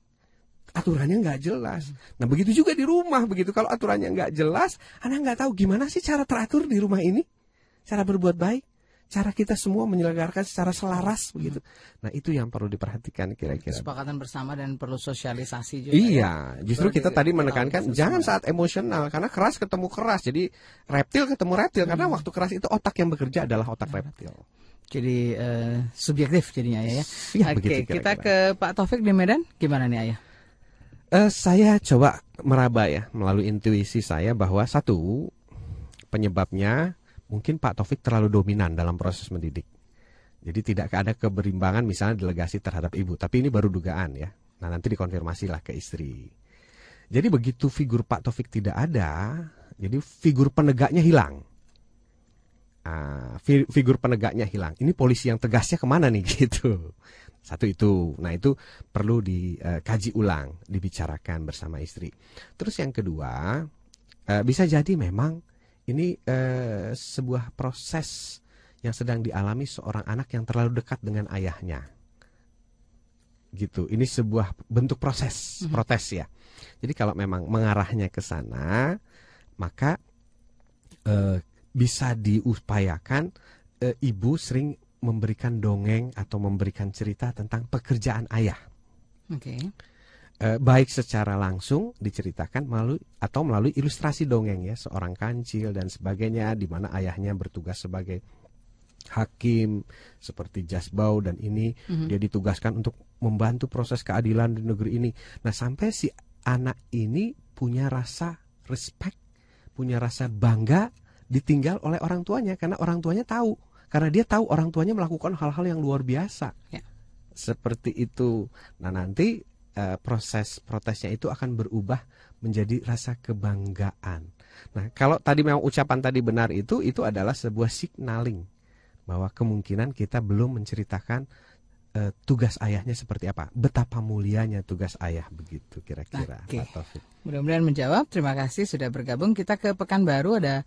Aturannya nggak jelas. Nah begitu juga di rumah begitu. Kalau aturannya nggak jelas, anak nggak tahu gimana sih cara teratur di rumah ini, cara berbuat baik, cara kita semua menyelenggarakan secara selaras begitu. Nah itu yang perlu diperhatikan kira-kira. Kesepakatan bersama dan perlu sosialisasi juga. Iya, ya. justru Perlu kita di- tadi menekankan jangan saat emosional karena keras ketemu keras. Jadi reptil ketemu reptil karena waktu keras itu otak yang bekerja adalah otak reptil. Jadi eh, subjektif jadinya ya. ya. Oke, kita ke Pak Taufik di Medan. Gimana nih ayah? Eh, saya coba meraba ya melalui intuisi saya bahwa satu penyebabnya mungkin Pak Taufik terlalu dominan dalam proses mendidik. Jadi tidak ada keberimbangan misalnya delegasi terhadap ibu, tapi ini baru dugaan ya. Nah nanti dikonfirmasi lah ke istri. Jadi begitu figur Pak Taufik tidak ada, jadi figur penegaknya hilang. Fi- figur penegaknya hilang. Ini polisi yang tegasnya ke mana nih gitu. Satu itu. Nah itu perlu dikaji ulang, dibicarakan bersama istri. Terus yang kedua, eh, bisa jadi memang ini eh, sebuah proses yang sedang dialami seorang anak yang terlalu dekat dengan ayahnya. Gitu. Ini sebuah bentuk proses, protes ya. Jadi kalau memang mengarahnya ke sana, maka eh, bisa diupayakan eh, ibu sering memberikan dongeng atau memberikan cerita tentang pekerjaan ayah. Oke. Eh, baik secara langsung diceritakan melalui atau melalui ilustrasi dongeng ya seorang kancil dan sebagainya di mana ayahnya bertugas sebagai hakim seperti Jasbau dan ini dia ditugaskan untuk membantu proses keadilan di negeri ini. Nah, sampai si anak ini punya rasa respect, punya rasa bangga ditinggal oleh orang tuanya karena orang tuanya tahu karena dia tahu orang tuanya melakukan hal-hal yang luar biasa. Ya. Seperti itu. Nah, nanti eh, proses protesnya itu akan berubah menjadi rasa kebanggaan. Nah, kalau tadi memang ucapan tadi benar itu itu adalah sebuah signaling bahwa kemungkinan kita belum menceritakan eh, tugas ayahnya seperti apa, betapa mulianya tugas ayah begitu kira-kira. Oke. Mudah-mudahan menjawab. Terima kasih sudah bergabung. Kita ke Pekanbaru ada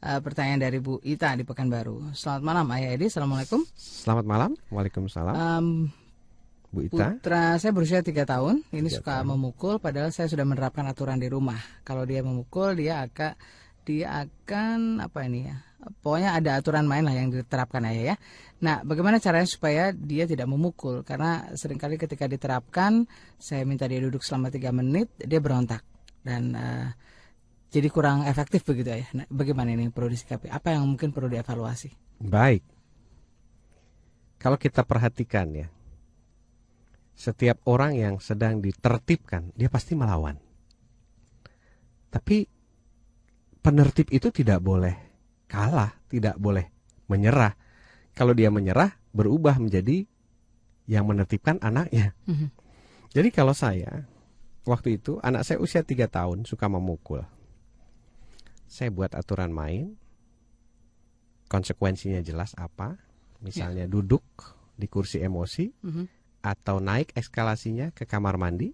eh, pertanyaan dari Bu Ita di Pekanbaru. Selamat malam Ayah Edi. Assalamualaikum. Selamat malam, waalaikumsalam, Em, Bu Ita. Putra saya berusia tiga tahun, ini Tiga suka memukul, padahal saya sudah menerapkan aturan di rumah. Kalau dia memukul, dia akan dia akan apa ini ya? Pokoknya ada aturan main lah yang diterapkan ayah ya. Nah, bagaimana caranya supaya dia tidak memukul? Karena sering kali ketika diterapkan, saya minta dia duduk selama tiga menit, dia berontak dan eh, jadi kurang efektif begitu ya. Nah, bagaimana ini perlu disikapi? Apa yang mungkin perlu dievaluasi? Baik. Kalau kita perhatikan ya, setiap orang yang sedang ditertibkan, dia pasti melawan. Tapi penertib itu tidak boleh kalah, tidak boleh menyerah. Kalau dia menyerah, berubah menjadi yang menertibkan anaknya. Mhm. Jadi kalau saya, waktu itu anak saya usia 3 tahun suka memukul. Saya buat aturan main, konsekuensinya jelas apa, misalnya duduk di kursi emosi, Mhm. atau naik eskalasinya ke kamar mandi,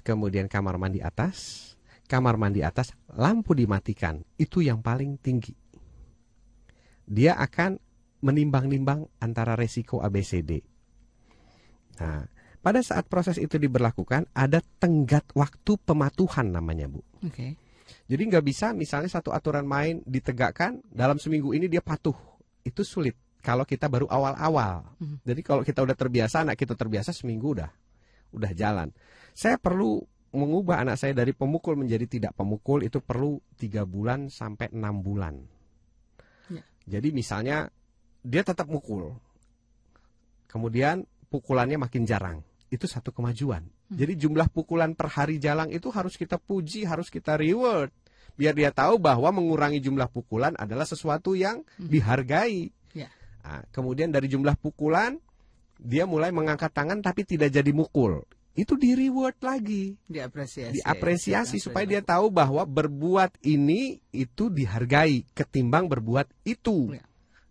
kemudian kamar mandi atas, kamar mandi atas lampu dimatikan, itu yang paling tinggi. Dia akan menimbang-nimbang antara resiko ABCD. Nah, pada saat proses itu diberlakukan ada tenggat waktu pematuhan namanya, Bu. Oke. Jadi nggak bisa misalnya satu aturan main ditegakkan dalam seminggu ini dia patuh. Itu sulit kalau kita baru awal-awal. Mhm. Jadi kalau kita udah terbiasa, anak kita terbiasa seminggu udah udah jalan. Saya perlu mengubah anak saya dari pemukul menjadi tidak pemukul itu perlu tiga bulan sampai enam bulan. Ya. Jadi misalnya dia tetap mukul, kemudian pukulannya makin jarang. Itu satu kemajuan. Jadi jumlah pukulan per hari jalang itu harus kita puji, harus kita reward. Biar dia tahu bahwa mengurangi jumlah pukulan adalah sesuatu yang dihargai. Ya. Nah, kemudian dari jumlah pukulan, dia mulai mengangkat tangan tapi tidak jadi mukul. Itu di reward lagi. Diapresiasi. Diapresiasi ya. supaya dia tahu bahwa berbuat ini itu dihargai ketimbang berbuat itu. Ya.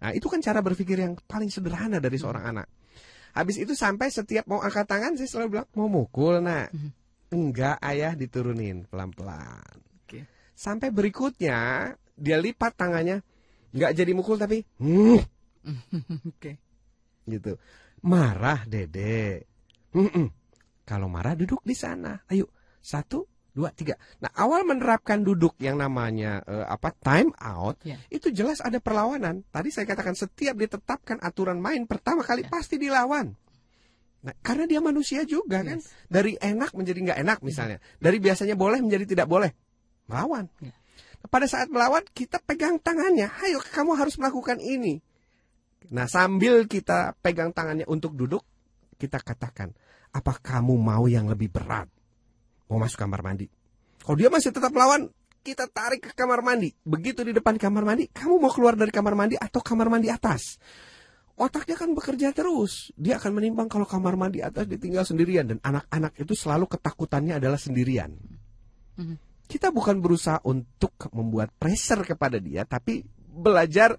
Nah, itu kan cara berpikir yang paling sederhana dari seorang anak. Habis itu sampai setiap mau angkat tangan saya selalu bilang mau mukul nak. Enggak ayah diturunin pelan-pelan. Oke. Sampai berikutnya dia lipat tangannya nggak jadi mukul tapi hmm, Oke. gitu. Marah, Dede. Mm-mm. Kalau marah duduk di sana. Ayo, satu, dua, tiga. Nah, awal menerapkan duduk yang namanya eh, apa time out, Ya. itu jelas ada perlawanan. Tadi saya katakan setiap ditetapkan aturan main pertama kali pasti dilawan. Nah, karena dia manusia juga kan. Yes. Dari enak menjadi nggak enak misalnya. Dari biasanya boleh menjadi tidak boleh. Melawan. Ya. Nah, pada saat melawan kita pegang tangannya. Ayo kamu harus melakukan ini. Nah, sambil kita pegang tangannya untuk duduk, kita katakan, apa kamu mau yang lebih berat? Mau masuk kamar mandi? Kalau dia masih tetap melawan, kita tarik ke kamar mandi. Begitu di depan kamar mandi, kamu mau keluar dari kamar mandi atau kamar mandi atas? Otaknya kan bekerja terus. Dia akan menimbang kalau kamar mandi atas ditinggal sendirian. Dan anak-anak itu selalu ketakutannya adalah sendirian. Mhm. Kita bukan berusaha untuk membuat pressure kepada dia, tapi belajar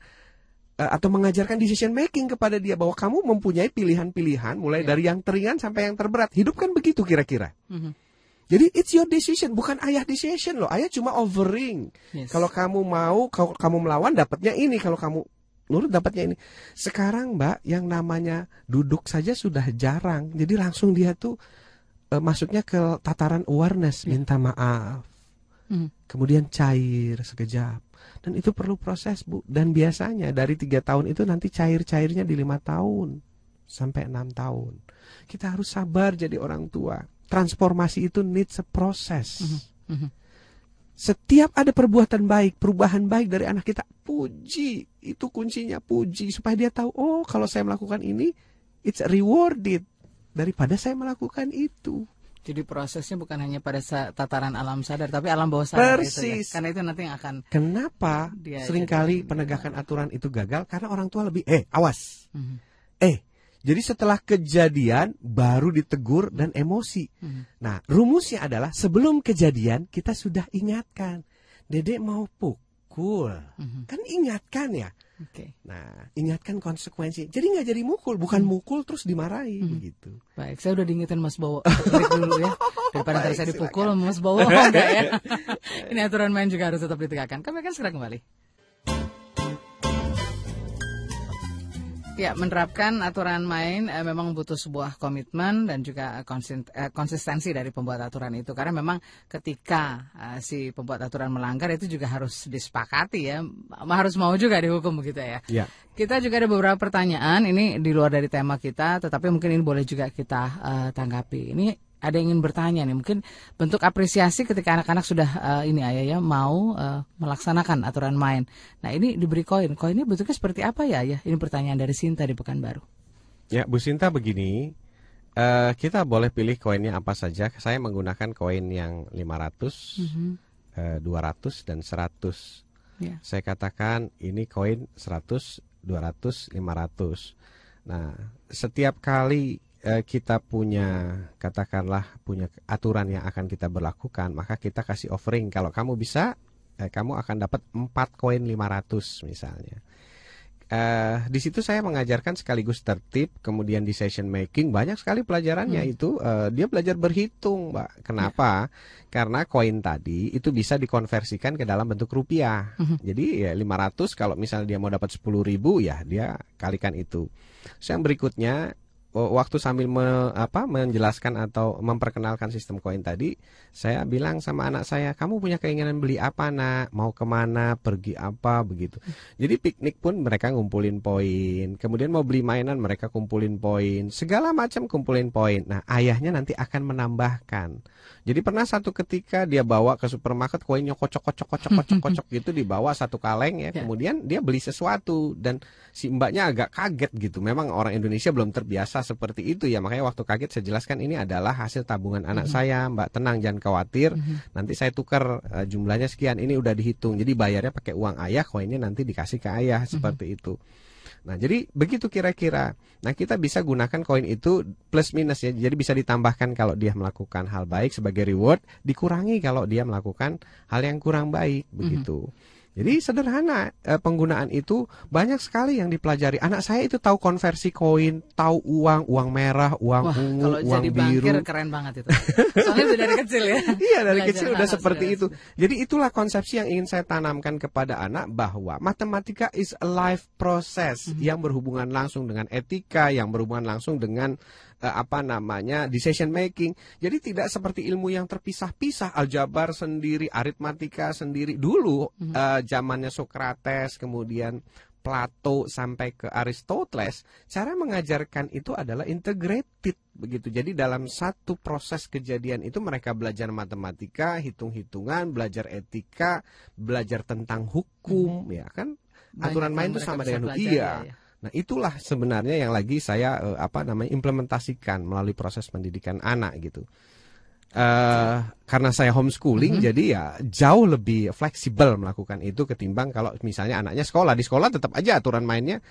eh, atau mengajarkan decision making kepada dia bahwa kamu mempunyai pilihan-pilihan mulai Ya. dari yang teringan sampai yang terberat. Hidup kan begitu kira-kira. Mhm. Jadi it's your decision, bukan ayah decision loh. Ayah cuma offering. Yes. Kalau kamu mau, kalau kamu melawan dapatnya ini, kalau kamu nurut dapatnya ini. Sekarang Mbak, yang namanya duduk saja sudah jarang. Jadi langsung dia tuh eh, masuknya ke tataran awareness, minta maaf. Mhm. Kemudian cair sekejap. Dan itu perlu proses Bu. Dan biasanya dari tiga tahun itu nanti cair-cairnya di lima tahun sampai enam tahun. Kita harus sabar jadi orang tua. Transformasi itu needs a process. Mhm. Setiap ada perbuatan baik, perubahan baik dari anak kita, puji. Itu kuncinya, puji. Supaya dia tahu, oh kalau saya melakukan ini, it's rewarded. Daripada saya melakukan itu. Jadi prosesnya bukan hanya pada tataran alam sadar, tapi alam bawah sadar itu ya. Persis. Karena itu nanti yang akan Kenapa Dia sering kali penegakan aturan itu gagal? Karena orang tua lebih, eh awas. Mhm. Eh, jadi setelah kejadian baru ditegur dan emosi. Mhm. Nah, rumusnya adalah sebelum kejadian kita sudah ingatkan. Dedek mau pukul. Mhm. Kan ingatkan ya. Oke. Nah, ingatkan konsekuensi. Jadi nggak jadi mukul, bukan Hmm. mukul terus dimarahi begitu. Baik, saya udah diingetin Mas Bowo. Dulu ya. Daripada Baik, saya silakan. dipukul sama Mas Bowo enggak ya. Ini aturan main juga harus tetap ditegakkan. Kami akan segera kembali. Ya, menerapkan aturan main eh, memang butuh sebuah komitmen dan juga eh, eh, konsistensi dari pembuat aturan itu. Karena memang ketika eh, si pembuat aturan melanggar itu juga harus disepakati ya. Harus mau juga dihukum begitu ya. Ya. Kita juga ada beberapa pertanyaan ini di luar dari tema kita, tetapi mungkin ini boleh juga kita eh, tanggapi. Ini ada yang ingin bertanya nih, mungkin bentuk apresiasi ketika anak-anak sudah eh, ini ayah ya mau eh, melaksanakan aturan main. Nah ini diberi koin, koinnya bentuknya seperti apa ya ayah? Ini pertanyaan dari Sinta di Pekanbaru. Ya, Bu Sinta begini. eh, kita boleh pilih koinnya apa saja. Saya menggunakan koin yang 500, eh, 200 dan 100. Ya. Saya katakan ini koin 100, 200, 500. Nah, setiap kali kita punya katakanlah punya aturan yang akan kita berlakukan, maka kita kasih offering. Kalau kamu bisa, eh, kamu akan dapat 4 koin 500 misalnya. Eh, di situ saya mengajarkan sekaligus tertib, kemudian di session making banyak sekali pelajarannya itu eh, dia belajar berhitung, Mbak. Kenapa? Karena koin tadi itu bisa dikonversikan ke dalam bentuk rupiah. Jadi ya 500 kalau misalnya dia mau dapat 10.000 ya dia kalikan itu. Terus yang berikutnya waktu sambil me- apa menjelaskan atau memperkenalkan sistem koin tadi, saya bilang sama anak saya, kamu punya keinginan beli apa nak? Mau ke mana? Pergi apa? Begitu. Jadi piknik pun mereka ngumpulin poin. Kemudian mau beli mainan mereka kumpulin poin. Segala macam kumpulin poin. Nah ayahnya nanti akan menambahkan. Jadi pernah satu ketika dia bawa ke supermarket koinnya kocok kocok kocok kocok kocok gitu dibawa satu kaleng ya. Ya. Kemudian dia beli sesuatu dan si mbaknya agak kaget gitu. Memang orang Indonesia belum terbiasa seperti itu ya. Makanya waktu kaget saya jelaskan ini adalah hasil tabungan anak saya. Mbak tenang jangan khawatir. Nanti saya tukar eh, jumlahnya sekian. Ini udah dihitung. Jadi bayarnya pakai uang ayah, koinnya nanti dikasih ke ayah seperti itu. Nah, jadi begitu kira-kira. Nah, kita bisa gunakan koin itu plus minus ya. Jadi bisa ditambahkan kalau dia melakukan hal baik sebagai reward, dikurangi kalau dia melakukan hal yang kurang baik begitu. Jadi sederhana eh, penggunaan itu banyak sekali yang dipelajari. Anak saya itu tahu konversi koin, tahu uang, uang merah, uang Wah, ungu, kalau uang jadi biru. bankir keren banget itu. Soalnya udah dari kecil ya. Iya dari Belajar kecil udah seperti sudah- itu. Jadi itulah konsepsi yang ingin saya tanamkan kepada anak bahwa matematika is a life process Mhm. yang berhubungan langsung dengan etika, yang berhubungan langsung dengan eh, apa namanya decision making. Jadi tidak seperti ilmu yang terpisah-pisah, aljabar sendiri, aritmatika sendiri. Dulu Mhm. eh, zamannya Socrates, kemudian Plato sampai ke Aristoteles, cara mengajarkan itu adalah integrated begitu. Jadi dalam satu proses kejadian itu mereka belajar matematika, hitung-hitungan, belajar etika, belajar tentang hukum, ya kan? Banyak Aturan main itu sama dengan pelajari, iya. ya, ya. Nah, itulah sebenarnya yang lagi saya eh, apa namanya implementasikan melalui proses pendidikan anak gitu. Eh karena saya homeschooling, Mhm. jadi ya jauh lebih fleksibel melakukan itu ketimbang kalau misalnya anaknya sekolah di sekolah tetap aja aturan mainnya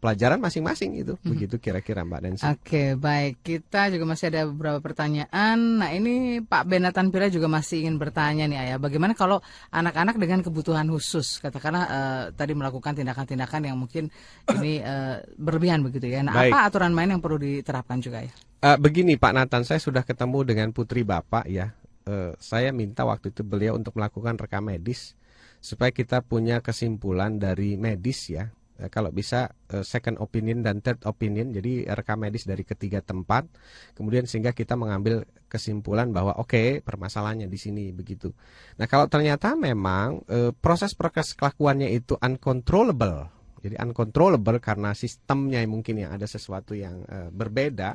pelajaran masing-masing itu. Mhm. Begitu kira-kira Mbak Nancy. Oke, baik. Kita juga masih ada beberapa pertanyaan. Nah, ini Pak Benatan Pira juga masih ingin bertanya nih, Ayah. Bagaimana kalau anak-anak dengan kebutuhan khusus, katakanlah eh, tadi melakukan tindakan-tindakan yang mungkin ini eh, berlebihan begitu ya. Nah, Baik. apa aturan main yang perlu diterapkan juga ya? Eh, begini Pak Nathan, saya sudah ketemu dengan putri Bapak ya. Eh, saya minta waktu itu beliau untuk melakukan rekam medis supaya kita punya kesimpulan dari medis ya. Eh, kalau bisa eh, second opinion dan third opinion, jadi rekam medis dari ketiga tempat, kemudian sehingga kita mengambil kesimpulan bahwa oke permasalahannya di sini begitu. Nah kalau ternyata memang eh, proses-proses kelakuannya itu uncontrollable, jadi uncontrollable karena sistemnya mungkin yang ada sesuatu yang eh, berbeda.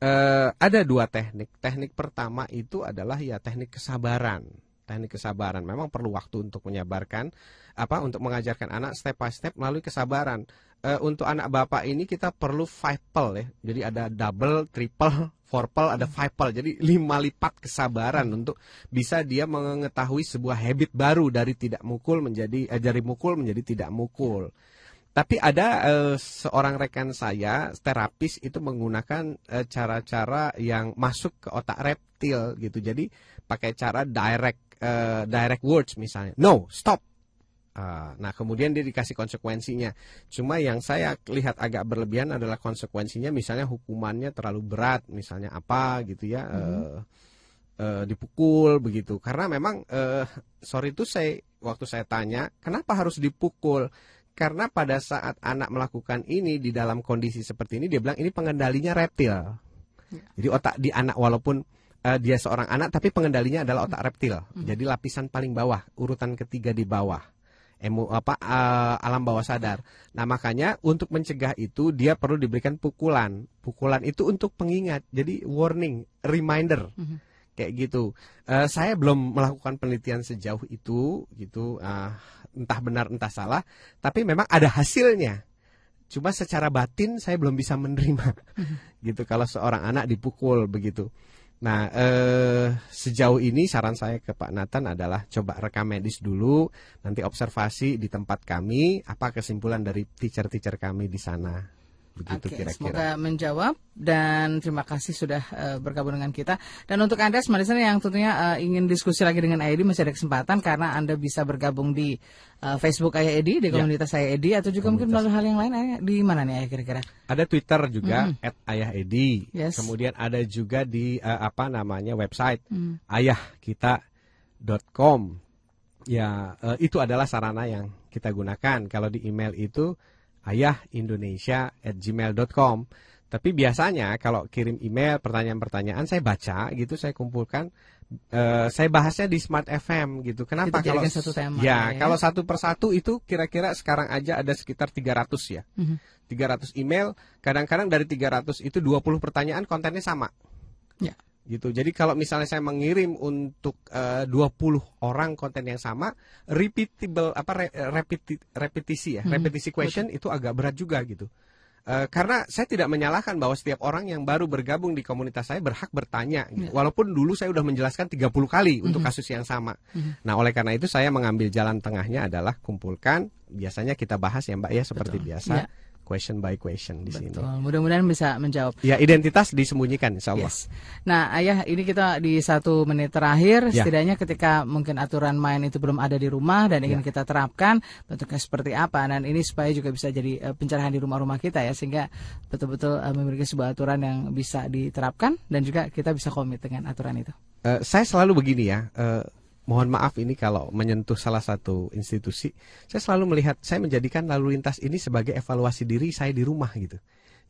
Eh, ada dua teknik. Teknik pertama itu adalah ya teknik kesabaran. Teknik kesabaran memang perlu waktu untuk menyabarkan apa untuk mengajarkan anak step by step melalui kesabaran. Eh, untuk anak bapak ini kita perlu five pel ya. Jadi ada double, triple, four pel, ada five pel. Jadi lima lipat kesabaran untuk bisa dia mengetahui sebuah habit baru dari tidak mukul menjadi eh, dari mukul menjadi tidak mukul. Tapi ada eh, seorang rekan saya terapis itu menggunakan eh, cara-cara yang masuk ke otak reptil gitu. Jadi pakai cara direct eh, direct words misalnya. No, stop. Ah, nah kemudian dia dikasih konsekuensinya. Cuma yang saya lihat agak berlebihan adalah konsekuensinya misalnya hukumannya terlalu berat, misalnya apa gitu ya. eh, eh, dipukul begitu karena memang eh, sorry itu saya waktu saya tanya kenapa harus dipukul karena pada saat anak melakukan ini di dalam kondisi seperti ini dia bilang ini pengendalinya reptil. Jadi otak di anak walaupun eh, dia seorang anak tapi pengendalinya adalah otak reptil. Jadi lapisan paling bawah urutan ketiga di bawah. Emu apa eh, alam bawah sadar. Nah makanya untuk mencegah itu dia perlu diberikan pukulan. Pukulan itu untuk pengingat. Jadi warning reminder kayak gitu. Eh, saya belum melakukan penelitian sejauh itu, gitu, ah, entah benar entah salah, tapi memang ada hasilnya. Cuma secara batin saya belum bisa menerima, gitu. Kalau seorang anak dipukul begitu. Nah, eh, sejauh ini saran saya ke Pak Nathan adalah coba rekam medis dulu, nanti observasi di tempat kami, apa kesimpulan dari teacher-teacher kami di sana, begitu Oke, kira-kira. semoga menjawab dan terima kasih sudah eh, bergabung dengan kita. Dan untuk Anda listener yang tentunya eh, ingin diskusi lagi dengan Ayah Edi masih ada kesempatan karena Anda bisa bergabung di eh, Facebook Ayah Edi, di Ya. komunitas Ayah Edi atau juga mungkin melalui hal yang lain Ayah, di mana nih Ayah kira-kira? Ada Twitter juga @ayahedi. Yes. Kemudian ada juga di eh, apa namanya website Hmm. ayahkita.com. Ya, eh, itu adalah sarana yang kita gunakan. Kalau di email itu ayahindonesia@gmail.com. Tapi biasanya kalau kirim email pertanyaan-pertanyaan saya baca gitu, saya kumpulkan eh, saya bahasnya di Smart FM gitu. Kenapa kalau satu tema, ya, ya. kalau satu persatu itu kira-kira sekarang aja ada sekitar 300 ya. Mhm. 300 email, kadang-kadang dari 300 itu 20 pertanyaan kontennya sama. Ya. Gitu. Jadi kalau misalnya saya mengirim untuk eh, 20 orang konten yang sama, repeatable apa re- repeti- repetisi ya, Mhm, repetisi question itu agak berat juga gitu. Eh, karena saya tidak menyalahkan bahwa setiap orang yang baru bergabung di komunitas saya berhak bertanya gitu. Ya. Walaupun dulu saya sudah menjelaskan 30 kali untuk Mhm. kasus yang sama. Mhm. Nah, oleh karena itu saya mengambil jalan tengahnya adalah kumpulkan biasanya kita bahas ya Mbak ya seperti Betul. biasa Ya. Question by question di sini. Betul. Mudah-mudahan bisa menjawab. Ya identitas disembunyikan Insya Allah. Yes. Nah, ayah, ini kita di satu menit terakhir, Ya. setidaknya ketika mungkin aturan main itu belum ada di rumah dan ingin Ya. kita terapkan, bentuknya seperti apa, dan ini supaya juga bisa jadi eh, pencerahan di rumah-rumah kita ya, sehingga betul-betul eh, memiliki sebuah aturan yang bisa diterapkan dan juga kita bisa komit dengan aturan itu. Eh, saya selalu begini ya. eh, mohon maaf ini kalau menyentuh salah satu institusi, saya selalu melihat saya menjadikan lalu lintas ini sebagai evaluasi diri saya di rumah gitu.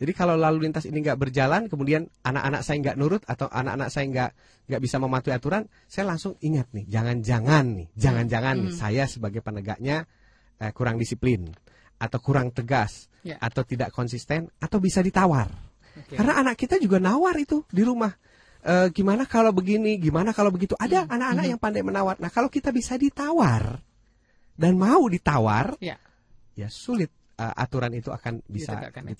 Jadi kalau lalu lintas ini nggak berjalan, kemudian anak-anak saya nggak nurut atau anak-anak saya nggak nggak bisa mematuhi aturan, saya langsung ingat nih, jangan-jangan nih, jangan-jangan nih, saya sebagai penegaknya eh, kurang disiplin atau kurang tegas Ya. atau tidak konsisten atau bisa ditawar. Oke. Karena anak kita juga nawar itu di rumah. Eh, gimana kalau begini, gimana kalau begitu? Ada Hmm. anak-anak yang pandai menawar. Nah, kalau kita bisa ditawar dan mau ditawar, Ya. ya sulit eh, aturan itu akan bisa Ditegakkan, ya.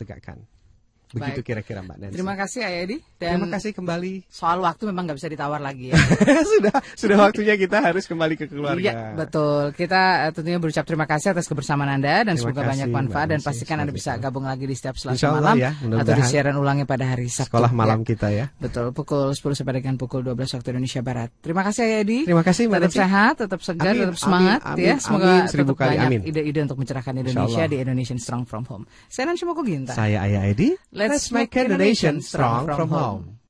Begitu kira-kira Mbak Nancy. Terima kasih Ayah Edi. Dan Terima kasih kembali. soal waktu memang nggak bisa ditawar lagi ya. sudah sudah waktunya kita harus kembali ke keluarga. Iya, betul. Kita eh, tentunya berucap terima kasih atas kebersamaan Anda dan Terima semoga kasih, banyak manfaat dan pastikan Anda bisa gabung lagi di setiap Selasa malam ya, atau di siaran ulangnya pada hari Sabtu. Sekolah Ya, malam kita ya. betul, pukul 10 sampai dengan pukul 12 waktu Indonesia Barat. Terima kasih Ayah Edi. Terima kasih Mbak Tetap sehat, tetap segar, Amin, tetap semangat amin, ya. amin, Semoga amin, tetap kali banyak amin. ide-ide untuk mencerahkan Indonesia di Indonesian Strong from Home. Saya Nancy Moko Ginta. Saya Ayah Edi. Let's make Indonesia strong from home.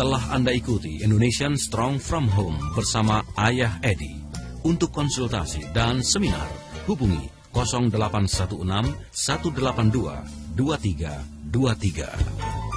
Telah Anda ikuti Indonesian Strong from Home bersama Ayah Edi. Untuk konsultasi dan seminar, hubungi 0816 182 2323.